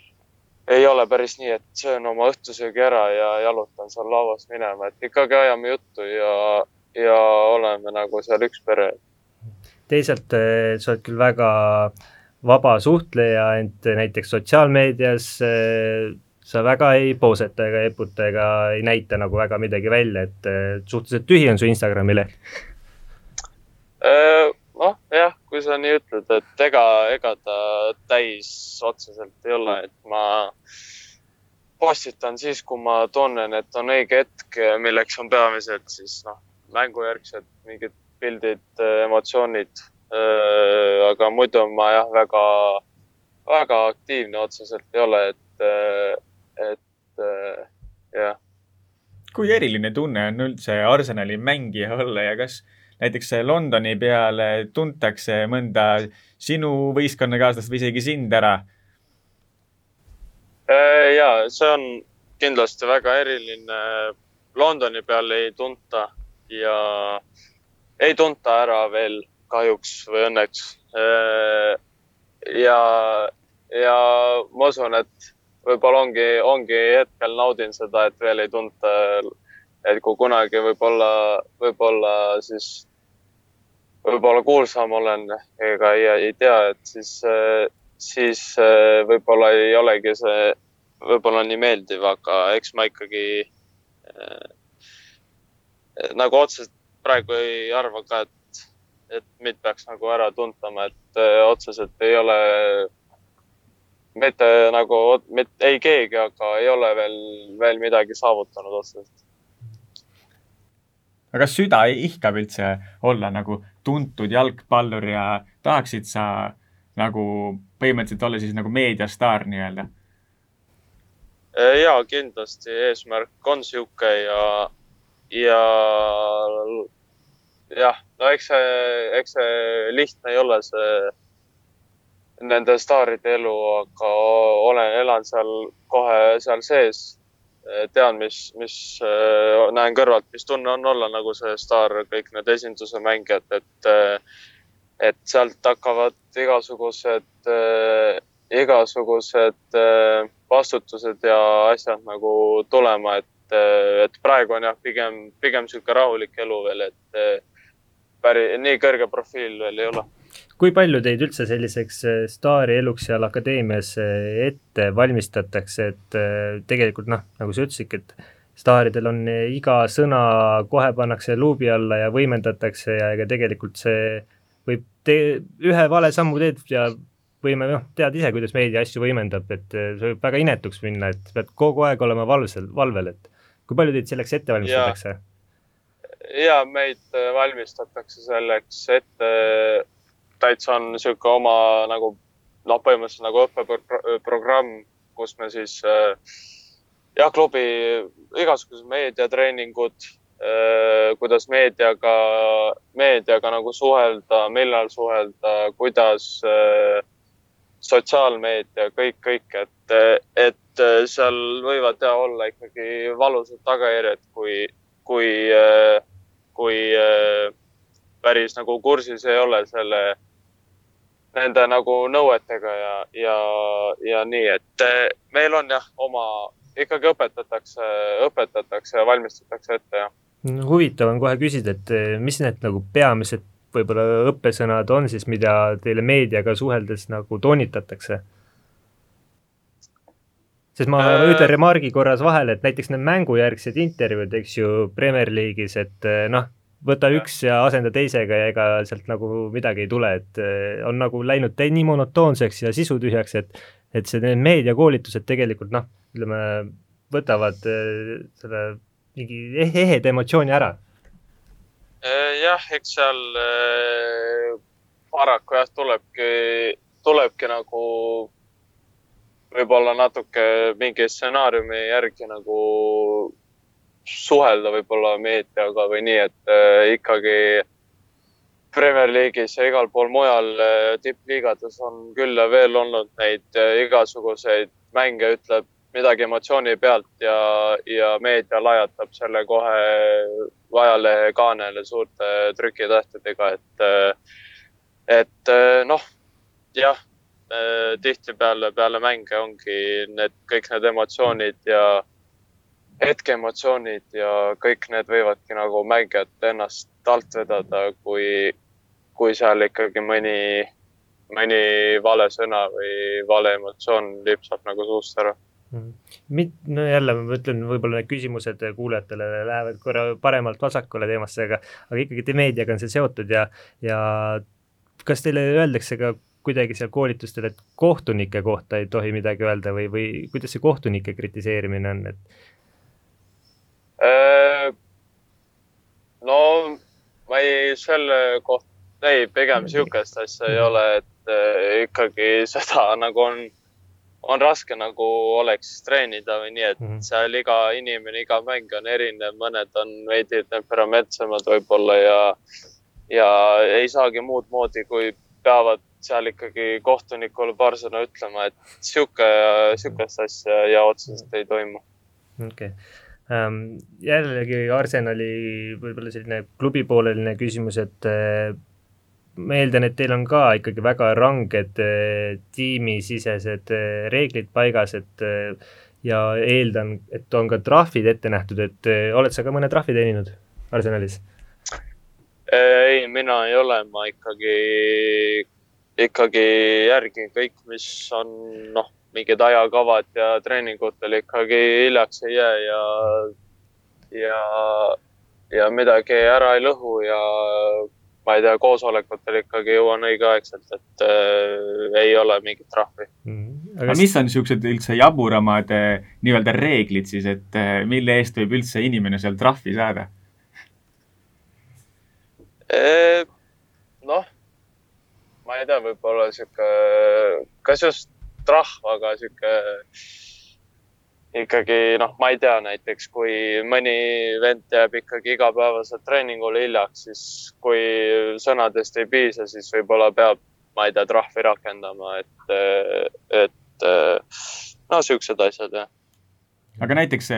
ei ole päris nii, et söön oma õhtusöögi ära ja jalutan seal lavas minema, et ikkagi ajame juttu ja, ja oleme nagu seal üks pere. teisalt eh, sa oled küll väga vaba suhtleja, ent näiteks sotsiaalmeedias eh, sa väga ei pooseta ega eputa ega ei näita nagu väga midagi välja, et eh, suhteliselt tühi on su Instagrami leht noh, jah, kui sa nii ütled, et ega, ega ta täis otseselt ei ole, et ma postitan siis, kui ma tunnen, et on õige hetk, milleks on peamiselt siis noh, mängujärgsed mingid pildid, emotsioonid. aga muidu ma jah, väga, väga aktiivne otseselt ei ole, et, et jah. kui eriline tunne on üldse Arsenali mängija olla ja kas näiteks Londoni peale tuntakse mõnda sinu võistkonnakaaslast või isegi sind ära? Äh, ja see on kindlasti väga eriline. Londoni peal ei tunta ja ei tunta ära veel kahjuks või õnneks. Äh, ja, ja ma usun, et võib-olla ongi, ongi hetkel naudin seda, et veel ei tunta et kui kunagi võib-olla, võib-olla siis võib-olla kuulsam olen, ega ei, ei tea, et siis, siis võib-olla ei olegi see võib-olla nii meeldiv, aga eks ma ikkagi äh, nagu otseselt praegu ei arva ka, et, et mind peaks nagu ära tuntama, et äh, otseselt ei ole mitte nagu, mitte ei keegi, aga ei ole veel, veel midagi saavutanud otseselt aga kas süda ihkab üldse olla nagu tuntud jalgpallur ja tahaksid sa nagu põhimõtteliselt olla siis nagu meediastaar nii-öelda? ja kindlasti eesmärk on sihuke ja, ja jah, no eks see, eks see lihtne ei ole, see nende staaride elu, aga olen, elan seal kohe seal sees. Tean, mis, mis näen kõrvalt, mis tunne on olla nagu see staar, kõik need esinduse mängijad, et, et sealt hakkavad igasugused, igasugused vastutused ja asjad nagu tulema, et, et praegu on jah, pigem, pigem sihuke rahulik elu veel, et päris, nii kõrge profiil veel ei ole. Kui palju teid üldse selliseks äh, staari eluks seal akadeemias äh, ette valmistatakse, et äh, tegelikult noh, nagu sa ütlesidki, et staaridel on iga sõna kohe pannakse luubi alla ja võimendatakse ja ega tegelikult see võib tee, ühe vale sammu teed ja võime noh, tead ise, kuidas meedia asju võimendab, et see võib väga inetuks minna, et pead kogu aeg olema valvsel, valvel, et kui palju teid selleks ette valmistatakse? ja meid valmistatakse selleks ette. Täitsa on niisugune oma nagu noh, põhimõtteliselt nagu õppeprogramm, kus me siis äh, jah, klubi igasugused meediatreeningud, äh, kuidas meediaga, meediaga nagu suhelda, millal suhelda, kuidas sotsiaalmeedia, kõik, kõik, et, et seal võivad ja olla ikkagi valusad tagajärjed, kui, kui äh, kui äh, päris nagu kursis ei ole selle, nende nagu nõuetega ja, ja, ja nii, et äh, meil on jah, oma, ikkagi õpetatakse, õpetatakse ja valmistatakse ette, jah. huvitav on kohe küsida, et äh, mis need nagu peamised võib-olla õppesõnad on siis, mida teile meediaga suheldes nagu toonitatakse? sest ma äh... ütlen remargi korras vahele, et näiteks need mängujärgsed intervjuud, eks ju, Premier League'is, et eh, noh, võta ja. üks ja asenda teisega ja ega sealt nagu midagi ei tule, et eh, on nagu läinud nii monotoonseks ja sisutühjaks, et et see, need meediakoolitused tegelikult noh, ütleme, võtavad eh, selle mingi eheda emotsiooni ära. jah, eks seal paraku jah, tulebki, tulebki nagu võib-olla natuke mingi stsenaariumi järgi nagu suhelda võib-olla meediaga või nii, et äh, ikkagi Premier League'is ja igal pool mujal äh, tippliigades on küll ja veel olnud neid äh, igasuguseid mänge, ütleb midagi emotsiooni pealt ja, ja meedia lajatab selle kohe ajalehe kaanele suurte trükitähtedega, et, et noh, jah tihtipeale peale mänge ongi need kõik need emotsioonid ja hetkeemotsioonid ja kõik need võivadki nagu mängijat ennast alt vedada, kui, kui seal ikkagi mõni, mõni vale sõna või vale emotsioon lipsab nagu suust ära Mit-, no jälle ma ütlen, võib-olla need küsimused kuulajatele lähevad korra paremalt vasakule teemasse, aga, aga ikkagi meediaga on see seotud ja, ja kas teile öeldakse ka kuidagi seal koolitustel, et kohtunike kohta ei tohi midagi öelda või, või kuidas see kohtunike kritiseerimine on, et? Äh, no ma ei, selle kohta, ei, pigem niisugust asja ei ole, et äh, ikkagi seda [laughs] nagu on, on raske nagu oleks treenida või nii, et -hmm. seal iga inimene, iga mäng on erinev, mõned on veidi temperamentsemad võib-olla ja, ja ei saagi muud moodi, kui peavad seal ikkagi kohtunikule paar sõna ütlema, et sihuke, sihukest asja ja otseselt ei toimu. okei okay. Um,, jällegi Arsenali võib-olla selline klubipooleline küsimus, et uh, ma eeldan, et teil on ka ikkagi väga ranged uh, tiimisisesed uh, reeglid paigas, et ja eeldan, et on ka trahvid ette nähtud, et oled sa ka mõne trahvi teeninud Arsenalis? ei, mina ei ole, ma ikkagi ikkagi järgin kõik, mis on noh, mingid ajakavad ja treeningutel ikkagi hiljaks ei jää ja, ja, ja midagi ära ei lõhu ja ma ei tea, koosolekutel ikkagi jõuan õigeaegselt, et äh, ei ole mingit trahvi mm. -hmm. aga mis on niisugused üldse jaburamad äh, nii-öelda reeglid siis, et äh, mille eest võib üldse inimene seal trahvi saada? Äh, noh ma ei tea, võib-olla sihuke, kas just trahv, aga sihuke ikkagi noh, ma ei tea, näiteks kui mõni vend jääb ikkagi igapäevaselt treeningule hiljaks, siis kui sõnadest ei piisa, siis võib-olla peab, ma ei tea, trahvi rakendama, et, et no siuksed asjad jah. aga näiteks,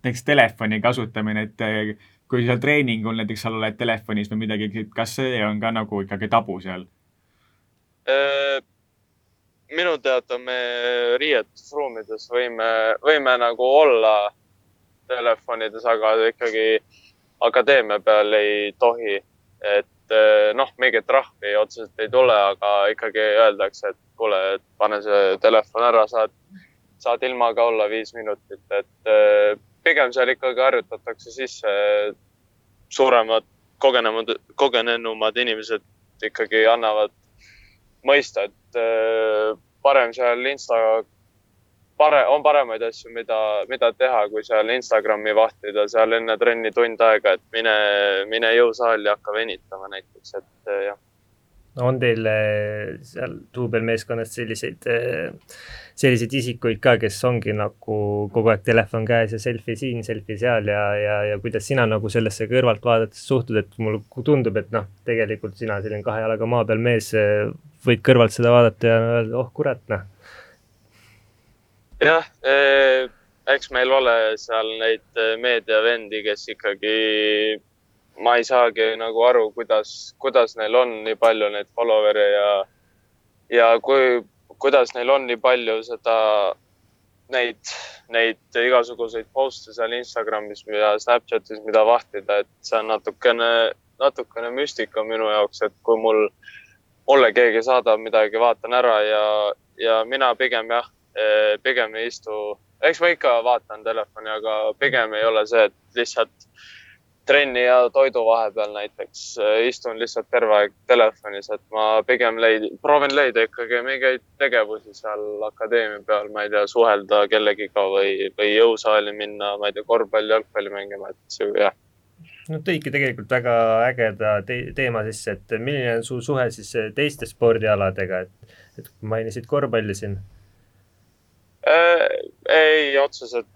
näiteks telefoni kasutamine, et kui sa treeningul näiteks seal oled telefonis või midagi, kas see on ka nagu ikkagi tabu seal? Minu teada me riietusruumides võime, võime nagu olla telefonides, aga ikkagi akadeemia peal ei tohi. et eh, noh, mingit trahvi otseselt ei tule, aga ikkagi öeldakse, et kuule, et pane see telefon ära, saad, saad ilma ka olla viis minutit, et eh, pigem seal ikkagi harjutatakse sisse suuremad, kogenemad, kogenenumad inimesed ikkagi annavad mõista, et äh, parem seal Insta, pare-, on paremaid asju, mida, mida teha, kui seal Instagrami vahtida seal enne trenni tund aega, et mine, mine jõusaali hakka venitama näiteks, et äh, jah on teil äh, seal duubelmeeskonnas selliseid, selliseid isikuid ka, kes ongi nagu kogu aeg telefon käes ja selfie siin, selfie seal ja, ja, ja kuidas sina nagu sellesse kõrvalt vaadates suhtud, et mulle tundub, et noh, tegelikult sina selline kahe jalaga maa peal mees võid kõrvalt seda vaadata ja öelda, oh kurat, noh. jah eh,, eks meil ole seal neid eh, meediavendi, kes ikkagi, ma ei saagi nagu aru, kuidas, kuidas neil on nii palju neid follower'e ja, ja kui, kuidas neil on nii palju seda, neid, neid igasuguseid post'e seal Instagramis ja Snapchatis, mida vahtida, et see on natukene, natukene müstika minu jaoks, et kui mul mulle keegi saadab midagi, vaatan ära ja, ja mina pigem jah, eh, pigem ei istu, eks ma ikka vaatan telefoni, aga pigem ei ole see, et lihtsalt trenni ja toidu vahepeal näiteks eh, istun lihtsalt terve aeg telefonis, et ma pigem leid-, proovin leida ikkagi mingeid tegevusi seal akadeemia peal, ma ei tea, suhelda kellegiga või, või jõusaali minna, ma ei tea, korvpalli, jalgpalli mängima, et see jah no tõidki tegelikult väga ägeda te teema sisse, et milline on su suhe siis teiste spordialadega, et, et mainisid korvpalli siin äh,? ei, otseselt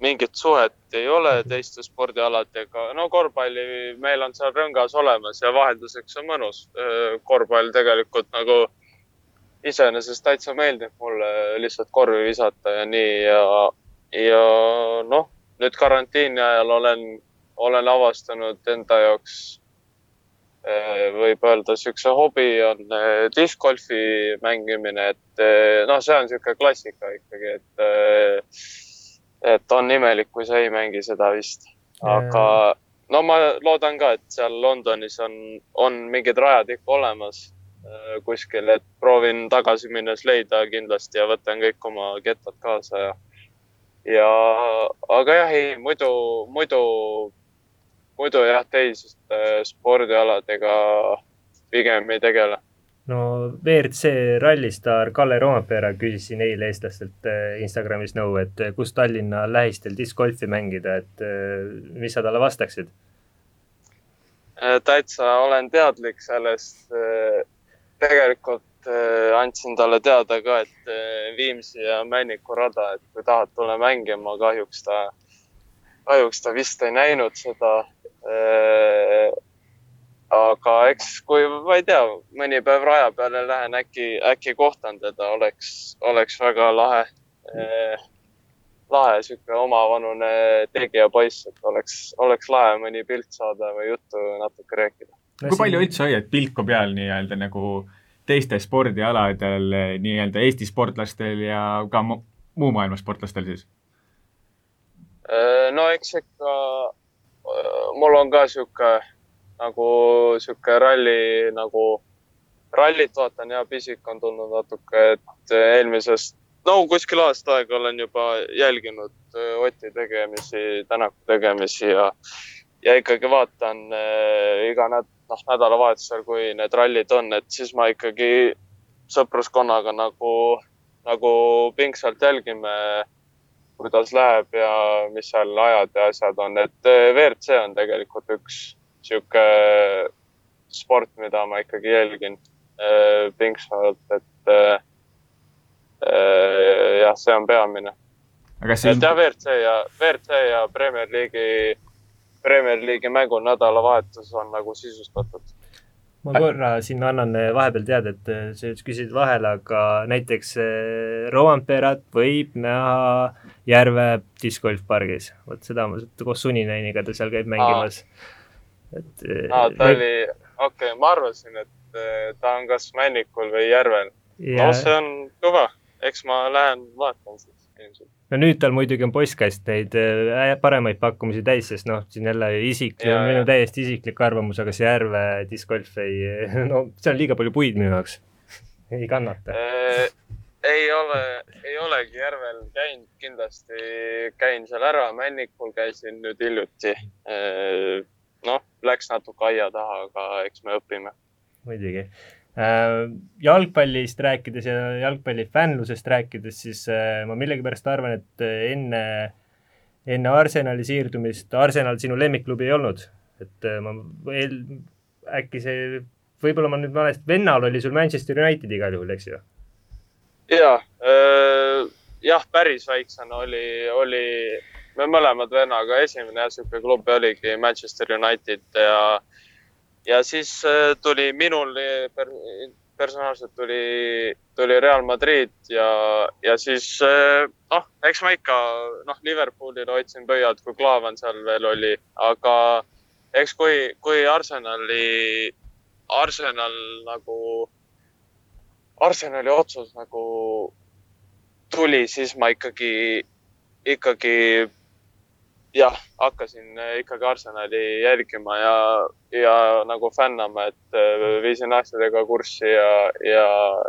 mingit suhet ei ole teiste spordialadega. no korvpalli meil on seal rõngas olemas ja vahelduseks on mõnus. Korvpall tegelikult nagu iseenesest täitsa meeldib mulle lihtsalt korvi visata ja nii ja, ja noh, nüüd karantiini ajal olen olen avastanud enda jaoks, võib öelda, niisuguse hobi on discgolfi mängimine, et noh, see on niisugune klassika ikkagi, et, et on imelik, kui sa ei mängi seda vist. aga no ma loodan ka, et seal Londonis on, on mingid rajad ikka olemas kuskil, et proovin tagasi minnes leida kindlasti ja võtan kõik oma kettad kaasa ja, ja aga jah, ei muidu, muidu muidu jah, teiste spordialadega pigem ei tegele. No WRC rallistaar Kalle Roompeere küsis siin eile eestlastelt eh, Instagramis nõu, et eh, kus Tallinna lähistel discgolfi mängida, et eh, mis sa talle vastaksid? täitsa olen teadlik sellest. tegelikult andsin talle teada ka, et Viimsi ja Männiku rada, et kui tahad, tule mängima, kahjuks ta, kahjuks ta vist ei näinud seda aga eks, kui ma ei tea, mõni päev raja peale lähen, äkki, äkki kohtan teda, oleks, oleks väga lahe eh,. lahe sihuke omavanune tegija poiss, et oleks, oleks lahe mõni pilt saada või juttu natuke rääkida. kui palju üldse hoiad pilku peal nii-öelda nagu teistel spordialadel nii-öelda Eesti sportlastel ja ka muu maailma sportlastel siis? no eks ikka mul on ka sihuke nagu sihuke ralli nagu, rallit vaatan ja pisik on tulnud natuke, et eelmisest, no kuskil aasta aega olen juba jälginud äh, Oti tegemisi, Tänaku tegemisi ja, ja ikkagi vaatan äh, iga näd-, noh, nädalavahetusel, kui need rallid on, et siis ma ikkagi sõpruskonnaga nagu, nagu pingsalt jälgime kuidas läheb ja mis seal ajad ja asjad on, et eh, WRC on tegelikult üks sihuke sport, mida ma ikkagi jälgin eh, pingsalt, et eh, jah, see on peamine. aga see. et jah, WRC ja, WRC ja Premier League'i, Premier League'i mängu nädalavahetus on nagu sisustatud ma korra siin annan vahepeal teada, et sa just küsisid vahele, aga näiteks Roamperat võib näha Järve discgolfpargis. vot seda ma koos Suninäiniga ta seal käib mängimas. Et. aa, ta võib... oli, okei okay,, ma arvasin, et ta on kas Männikul või Järvel. Ja.... no see on kõva, eks ma lähen vaatan siis ilmselt. No nüüd tal muidugi on postkast neid äh, paremaid pakkumisi täis, sest noh, siin jälle isik, minu täiesti isiklik arvamus, aga see Järve discgolf ei, no see on liiga palju puid minu jaoks. Ei kannata. Ei ole, ei olegi Järvel käinud, kindlasti käin seal ära, Männikul käisin nüüd hiljuti. Noh, läks natuke aia taha, aga eks me õpime. muidugi Äh, jalgpallist rääkides ja jalgpalli fännlusest rääkides, siis äh, ma millegipärast arvan, et äh, enne, enne Arsenali siirdumist, Arsenal sinu lemmikklubi ei olnud. et ma veel, äkki see, võib-olla ma nüüd valesti, vennal oli sul Manchester United igal juhul, eks ju? ja äh,, jah, päris väiksena oli, oli, me mõlemad vennaga esimene sihuke klubb oligi Manchester United ja ja siis äh, tuli minul per, personaalselt tuli, tuli Real Madrid ja, ja siis äh, noh, eks ma ikka noh, Liverpoolile hoidsin pöialt, kui Klaavan seal veel oli, aga eks kui, kui Arsenali, Arsenal nagu, Arsenali otsus nagu tuli, siis ma ikkagi, ikkagi jah, hakkasin äh, ikkagi Arsenali jälgima ja, ja nagu fännama, et äh, viisin asjadega kurssi ja, ja,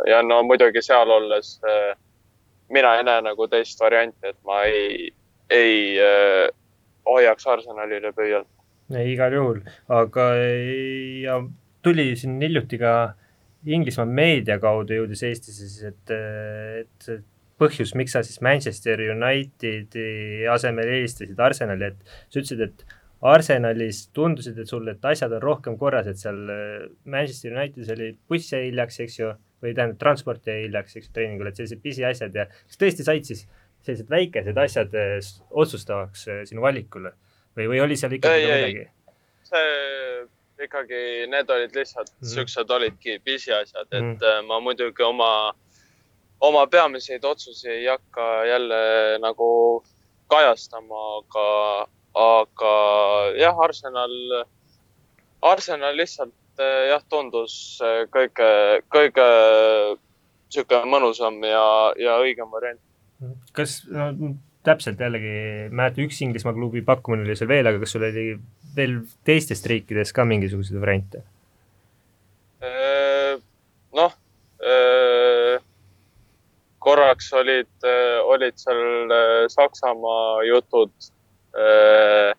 ja no muidugi seal olles äh, mina ei näe nagu teist varianti, et ma ei, ei äh, hoiaks Arsenalile pöialt. igal juhul, aga ja tuli siin hiljuti ka Inglismaa meedia kaudu jõudis Eestisse siis, et, et põhjus, miks sa siis Manchester Unitedi asemel eelistasid Arsenali, et sa ütlesid, et Arsenalis tundusid, et sul, et asjad on rohkem korras, et seal äh, Manchester Unitedis oli buss jäi hiljaks, eks ju, või tähendab, transport jäi hiljaks, eks ju, treeningul, et sellised pisiasjad ja kas tõesti said siis sellised väikesed asjad äh, otsustavaks äh, sinu valikule või, või oli seal ikkagi ei, midagi? see ikkagi, need olid lihtsalt mm -hmm. siuksed olidki pisiasjad, et mm -hmm. ma muidugi oma oma peamiseid otsuseid ei hakka jälle nagu kajastama, aga, aga jah, Arsenal, Arsenal lihtsalt jah, tundus kõige, kõige sihuke mõnusam ja, ja õigem variant. kas no, täpselt jällegi, mäletan, üks Inglismaa klubi pakkumine oli seal veel, aga kas sul oli veel teistest riikidest ka mingisuguseid variante? noh korraks olid, äh, olid seal äh, Saksamaa jutud. Äh,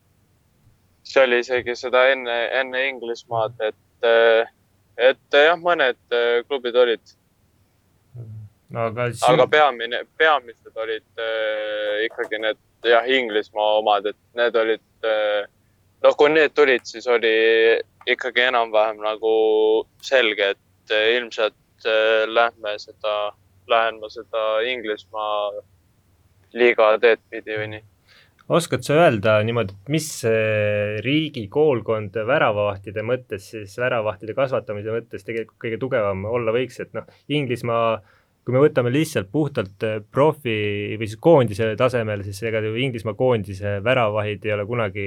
see oli isegi seda enne, enne Inglismaad, et, et jah, mõned klubid olid. no aga siin.... aga peamine, peamised olid ikkagi need jah, Inglismaa omad, et need olid, noh, kui need tulid, siis oli ikkagi enam-vähem nagu selge, et ilmselt lähme seda lähen ma seda Inglismaa liiga teed pidi või nii. oskad sa öelda niimoodi, et mis riigi koolkond väravavahtide mõttes siis, väravavahtide kasvatamise mõttes tegelikult kõige tugevam olla võiks, et noh, Inglismaa kui me võtame lihtsalt puhtalt profi või siis koondise tasemel, siis ega ju Inglismaa koondise väravahid ei ole kunagi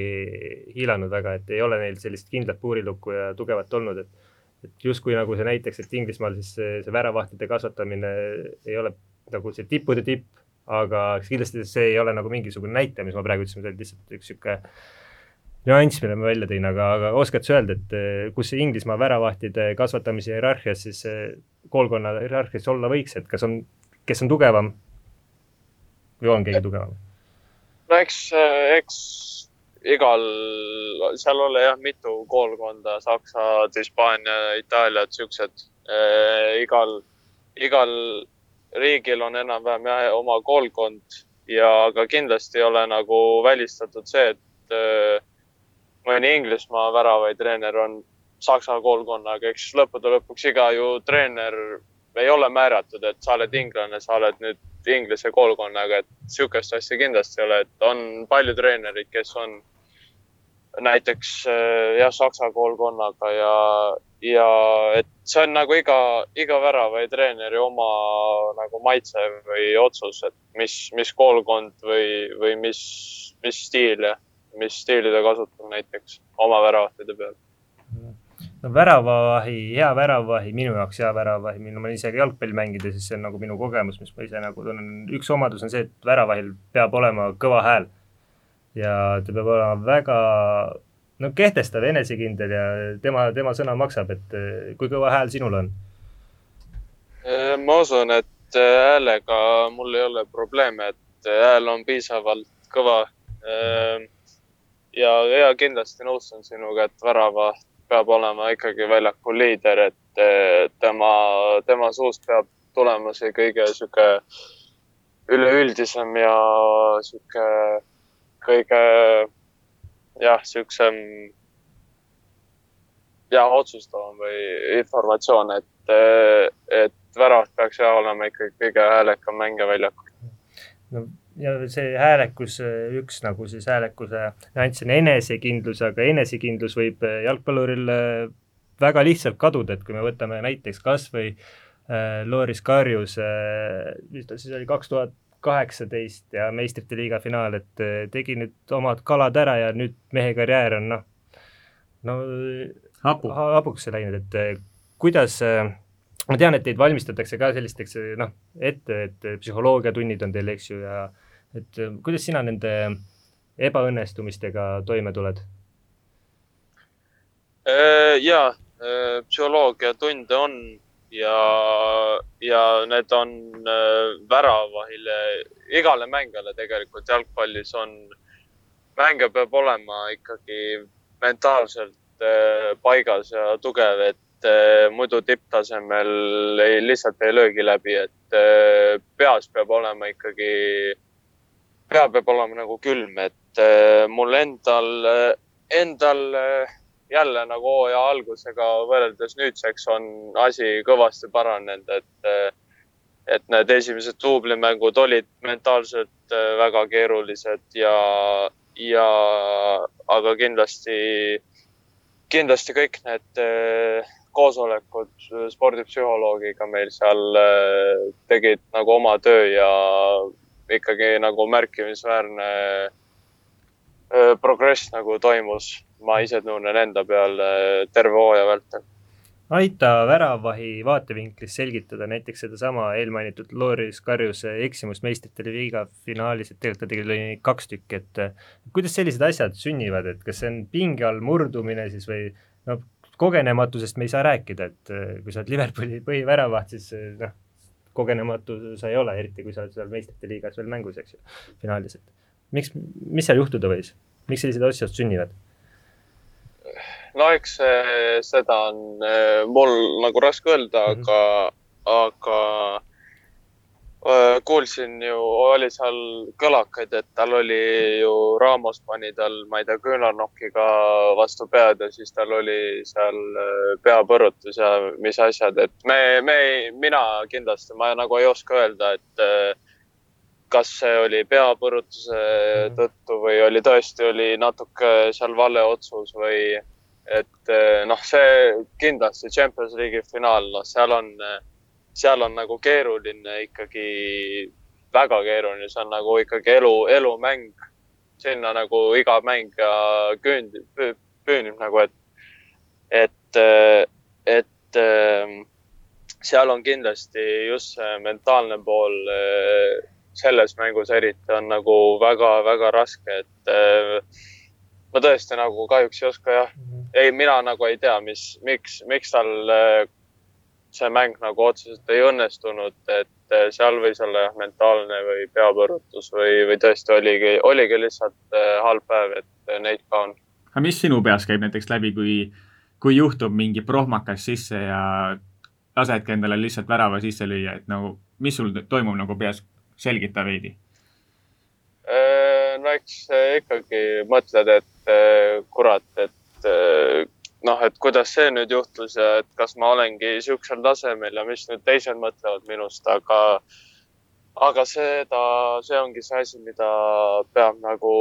hiilanud väga, et ei ole neil sellist kindlat puurilukku ja tugevat olnud, et et justkui nagu see näiteks, et Inglismaal siis see, see väravahtide kasvatamine ei ole nagu see tippude tipp, aga kindlasti see ei ole nagu mingisugune näitaja, mis ma praegu ütlesin, see oli lihtsalt üks niisugune nüanss, mille ma välja tõin, aga, aga oskad sa öelda, et eh, kus see Inglismaa väravahtide kasvatamise hierarhias siis koolkonna hierarhias olla võiks, et kas on, kes on tugevam või on keegi tugevam? no eks, eks igal, seal ole jah, mitu koolkonda, Saksad, Hispaania, Itaaliad, siuksed e,. igal, igal riigil on enam-vähem jah, oma koolkond ja, aga kindlasti ei ole nagu välistatud see, et e, mõni Inglismaa väravaid treener on Saksa koolkonnaga, eks lõppude lõpuks iga ju treener ei ole määratud, et sa oled inglane, sa oled nüüd inglise koolkonnaga, et sihukest asja kindlasti ei ole, et on palju treenereid, kes on näiteks äh, jah, saksa koolkonnaga ja, ja et see on nagu iga, iga värava treeneri oma nagu maitse või otsus, et mis, mis koolkond või, või mis, mis stiil mis stiili ta kasutab näiteks oma väravatide peal no väravavahi, hea väravavahi, minu jaoks hea väravavahi, minu, ma olen ise ka jalgpalli mängida, siis see on nagu minu kogemus, mis ma ise nagu tunnen, üks omadus on see, et väravahil peab olema kõva hääl. Ja ta peab olema väga no kehtestav, enesekindel ja tema, tema sõna maksab, et eh, kui kõva hääl sinul on? Eh, ma usun, et eh, häälega mul ei ole probleeme, et hääl on piisavalt kõva. ja, ja kindlasti nõustun sinuga, et värava peab olema ikkagi väljakul liider, et tema, tema suust peab tulema see kõige sihuke üleüldisem ja sihuke kõige jah, siuksem jah, otsustavam või informatsioon, et, et väravat peaks jah olema ikkagi kõige häälekam mängija väljakul. no ja see häälekus, üks nagu siis häälekuse nüanss on enesekindlus, aga enesekindlus võib jalgpalluril äh, väga lihtsalt kaduda, et kui me võtame näiteks kas või äh, Loris Karjus äh,, mis ta siis oli, kaks tuhat kaheksateist ja meistrite liiga finaal, et äh, tegi nüüd omad kalad ära ja nüüd mehe karjäär on noh, no Hapu. hapuks läinud, et äh, kuidas äh, ma tean, et teid valmistatakse ka sellisteks noh, ette, et psühholoogiatunnid on teil, eks ju, ja et kuidas sina nende ebaõnnestumistega toime tuled? Äh, ja, äh, psühholoogiatunde on ja, ja need on väravahile, igale mängijale tegelikult jalgpallis on, mängija peab olema ikkagi mentaalselt paigas ja tugev, et muidu tipptasemel ei, lihtsalt ei löögi läbi, et peas peab olema ikkagi pea peab olema nagu külm, et äh, mul endal, äh, endal äh, jälle nagu hooaja algusega võrreldes nüüdseks on asi kõvasti paranenud, et, et need esimesed duublimängud olid mentaalselt väga keerulised ja, ja aga kindlasti, kindlasti kõik need koosolekud spordipsühholoogiga meil seal tegid nagu oma töö ja ikkagi nagu märkimisväärne progress nagu toimus. ma ise tunnen enda peal terve hooaja vältel. aita väravvahi vaatevinklist selgitada näiteks sedasama eelmainitud Loris Karjuse eksimust meistrite liiga finaalis, et tegelikult ta tegi neid kaks tükki, et kuidas sellised asjad sünnivad, et kas see on pinge all murdumine siis või noh, kogenematusest me ei saa rääkida, et kui sa oled Liverpooli põhiväravaht, siis noh, kogenematu sa ei ole, eriti kui sa oled seal meistrite liigas veel mängus, eks ju, finaalis, et miks, mis seal juhtuda võis, miks sellised asjad sünnivad? no eks seda on mul nagu raske öelda mm, -hmm. aga, aga Äh, kuulsin ju, oli seal kõlakaid, et tal oli ju, Ramos pani tal, ma ei tea, küünarnokiga vastu pead ja siis tal oli seal peapõrutus ja mis asjad, et me, me, mina kindlasti, ma nagu ei oska öelda, et kas see oli peapõrutuse mhm. tõttu või oli tõesti, oli natuke seal vale otsus või et noh, see kindlasti Champions League'i finaal, noh, seal on seal on nagu keeruline ikkagi, väga keeruline, see on nagu ikkagi elu, elumäng. sinna nagu iga mängija küündib, püünib nagu, et, et, et seal on kindlasti just see mentaalne pool selles mängus eriti on nagu väga-väga raske, et ma tõesti nagu kahjuks ei oska jah, mhm. ei, mina nagu ei tea, mis, miks, miks tal see mäng nagu otseselt ei õnnestunud, et eh, seal võis olla jah, mentaalne või peapõrutus või, või tõesti oligi, oligi lihtsalt eh, halb päev, et eh, neid ka on. aga mis sinu peas käib näiteks läbi, kui, kui juhtub mingi prohmakas sisse ja lasedki endale lihtsalt värava sisse lüüa, et nagu, mis sul toimub nagu peas, selgita veidi. no eks ikkagi mõtled, et kurat, et noh, et kuidas see nüüd juhtus ja et kas ma olengi siuksel tasemel ja mis nüüd teised mõtlevad minust, aga, aga seda, see ongi see asi, mida peab nagu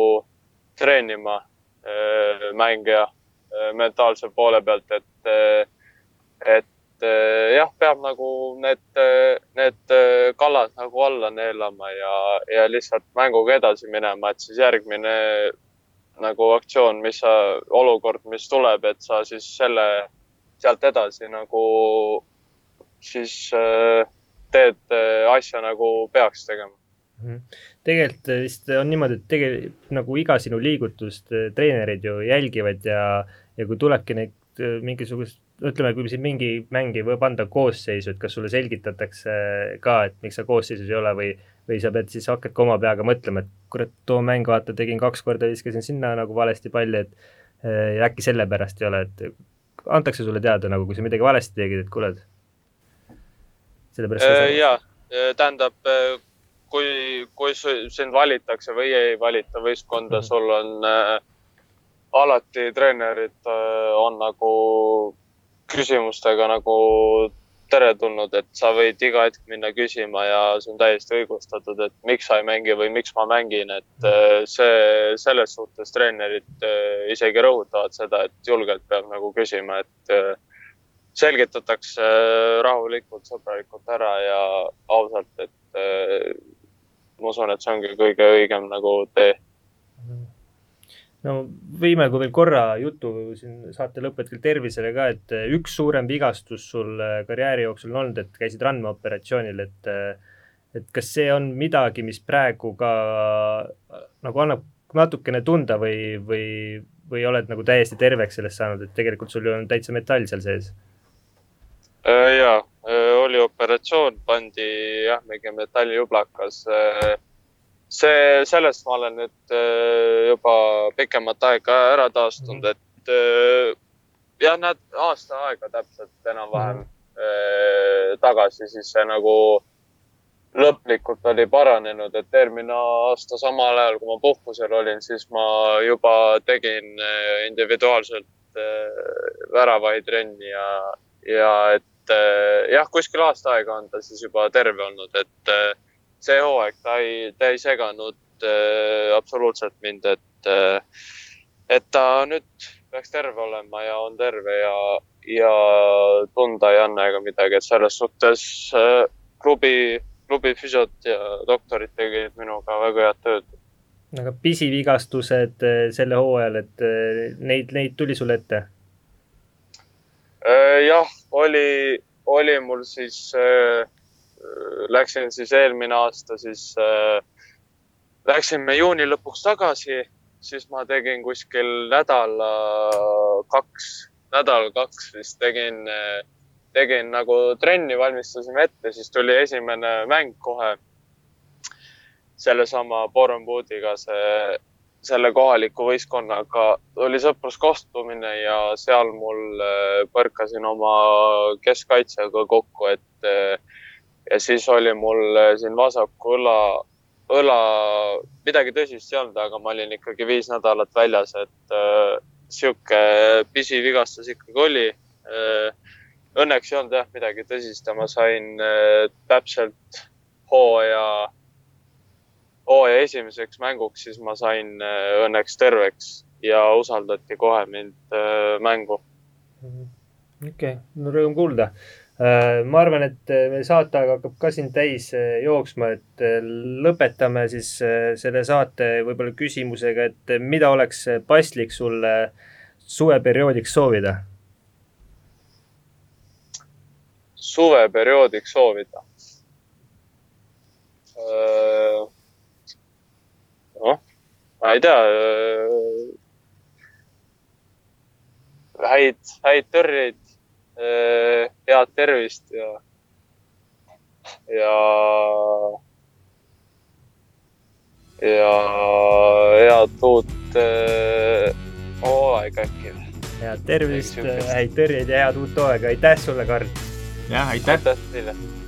treenima äh, mängija äh, mentaalse poole pealt, et, äh, et jah, peab nagu need, need kallad nagu alla neelama ja, ja lihtsalt mänguga edasi minema, et siis järgmine nagu aktsioon, mis sa, olukord, mis tuleb, et sa siis selle sealt edasi nagu siis teed asja nagu peaks tegema mhm. tegelikult vist on niimoodi, et tegelikult nagu iga sinu liigutust treenerid ju jälgivad ja, ja kui tulebki neid mingisugust, ütleme, kui siin mingi mäng ei või panda koosseisu, et kas sulle selgitatakse ka, et miks sa koosseisus ei ole või või sa pead siis, hakkadki oma peaga mõtlema, et kurat, too mäng, vaata, tegin kaks korda, viskasin sinna nagu valesti palli, et äh, äkki sellepärast ei ole, et antakse sulle teada nagu, kui sa midagi valesti tegid, et kuule, sellepärast äh,. jaa, äh, tähendab, äh, kui, kui sind valitakse või ei valita võistkonda mm, -hmm. sul on äh, alati treenerid äh, on nagu küsimustega nagu teretulnud, et sa võid iga hetk minna küsima ja see on täiesti õigustatud, et miks sa ei mängi või miks ma mängin, et äh, see, selles suhtes treenerid äh, isegi rõhutavad seda, et julgelt peab nagu küsima, et äh, selgitatakse rahulikult, sõbralikult ära ja ausalt, et ma usun, et see ongi kõige õigem nagu tee no võime, kui veel korra jutu siin saate lõpetusel tervisele ka, et eh, üks suurem vigastus sul eh, karjääri jooksul on olnud, et käisid randmeoperatsioonil, et eh, et kas see on midagi, mis praegu ka nagu annab natukene tunda või, või, või oled nagu täiesti terveks sellest saanud, et tegelikult sul ju on täitsa metall seal sees? Äh, ja, äh, oli operatsioon, pandi jah, mingi metallijublakas see, sellest ma olen nüüd äh, juba pikemat aega ära taastunud, mhm. et äh, jah, näed aasta aega täpselt enam-vähem mm. tagasi, siis see nagu lõplikult oli paranenud, et eelmine aasta samal ajal, kui ma puhkusel olin, siis ma juba tegin individuaalselt väravaid trenni ja, ja et jah, kuskil aasta aega on ta siis juba terve olnud, et see hooaeg ta ei, ta ei seganud äh, absoluutselt mind, et äh,, et ta nüüd peaks terve olema ja on terve ja, ja tunda ei anna ega midagi, et selles suhtes äh, klubi, klubi füsiod ja doktorid tegid minuga väga head tööd. aga pisivigastused äh, selle hooajal, et äh, neid, neid tuli sul ette? Äh, jah, oli, oli mul siis äh, läksin siis eelmine aasta siis äh,, läksime juuni lõpuks tagasi, siis ma tegin kuskil nädala kaks, nädal kaks vist tegin tegin nagu trenni, valmistasime ette, siis tuli esimene mäng kohe sellesama Borenwoodiga, see, selle kohaliku võistkonnaga. Oli sõpruskohtumine ja seal mul äh, põrkasin oma keskkaitsjaga kokku, et äh, ja siis oli mul äh, siin vasaku õla, õla, midagi tõsist ei olnud, aga ma olin ikkagi viis nädalat väljas, et äh, sihuke pisivigastus ikkagi oli äh,. Õnneks ei olnud jah midagi tõsist ja ma sain äh, täpselt hooaja, hooaja esimeseks mänguks, siis ma sain äh, õnneks terveks ja usaldati kohe mind äh, mängu. okei okay., no rõõm kuulda ma arvan, et äh, meie saateaeg hakkab ka siin täis äh, jooksma, et lõpetame siis selle saate võib-olla küsimusega, et mida oleks paslik sulle suveperioodiks soovida? suveperioodiks soovida? noh, ma ei tea. häid, häid tõrjeid Äh, head tervist ja, ja, ja head uut äh, hooaega äkki. head tervist, häid tõrjeid ja head uut hooaega, aitäh sulle, Karl! jah, aitäh! aitäh teile!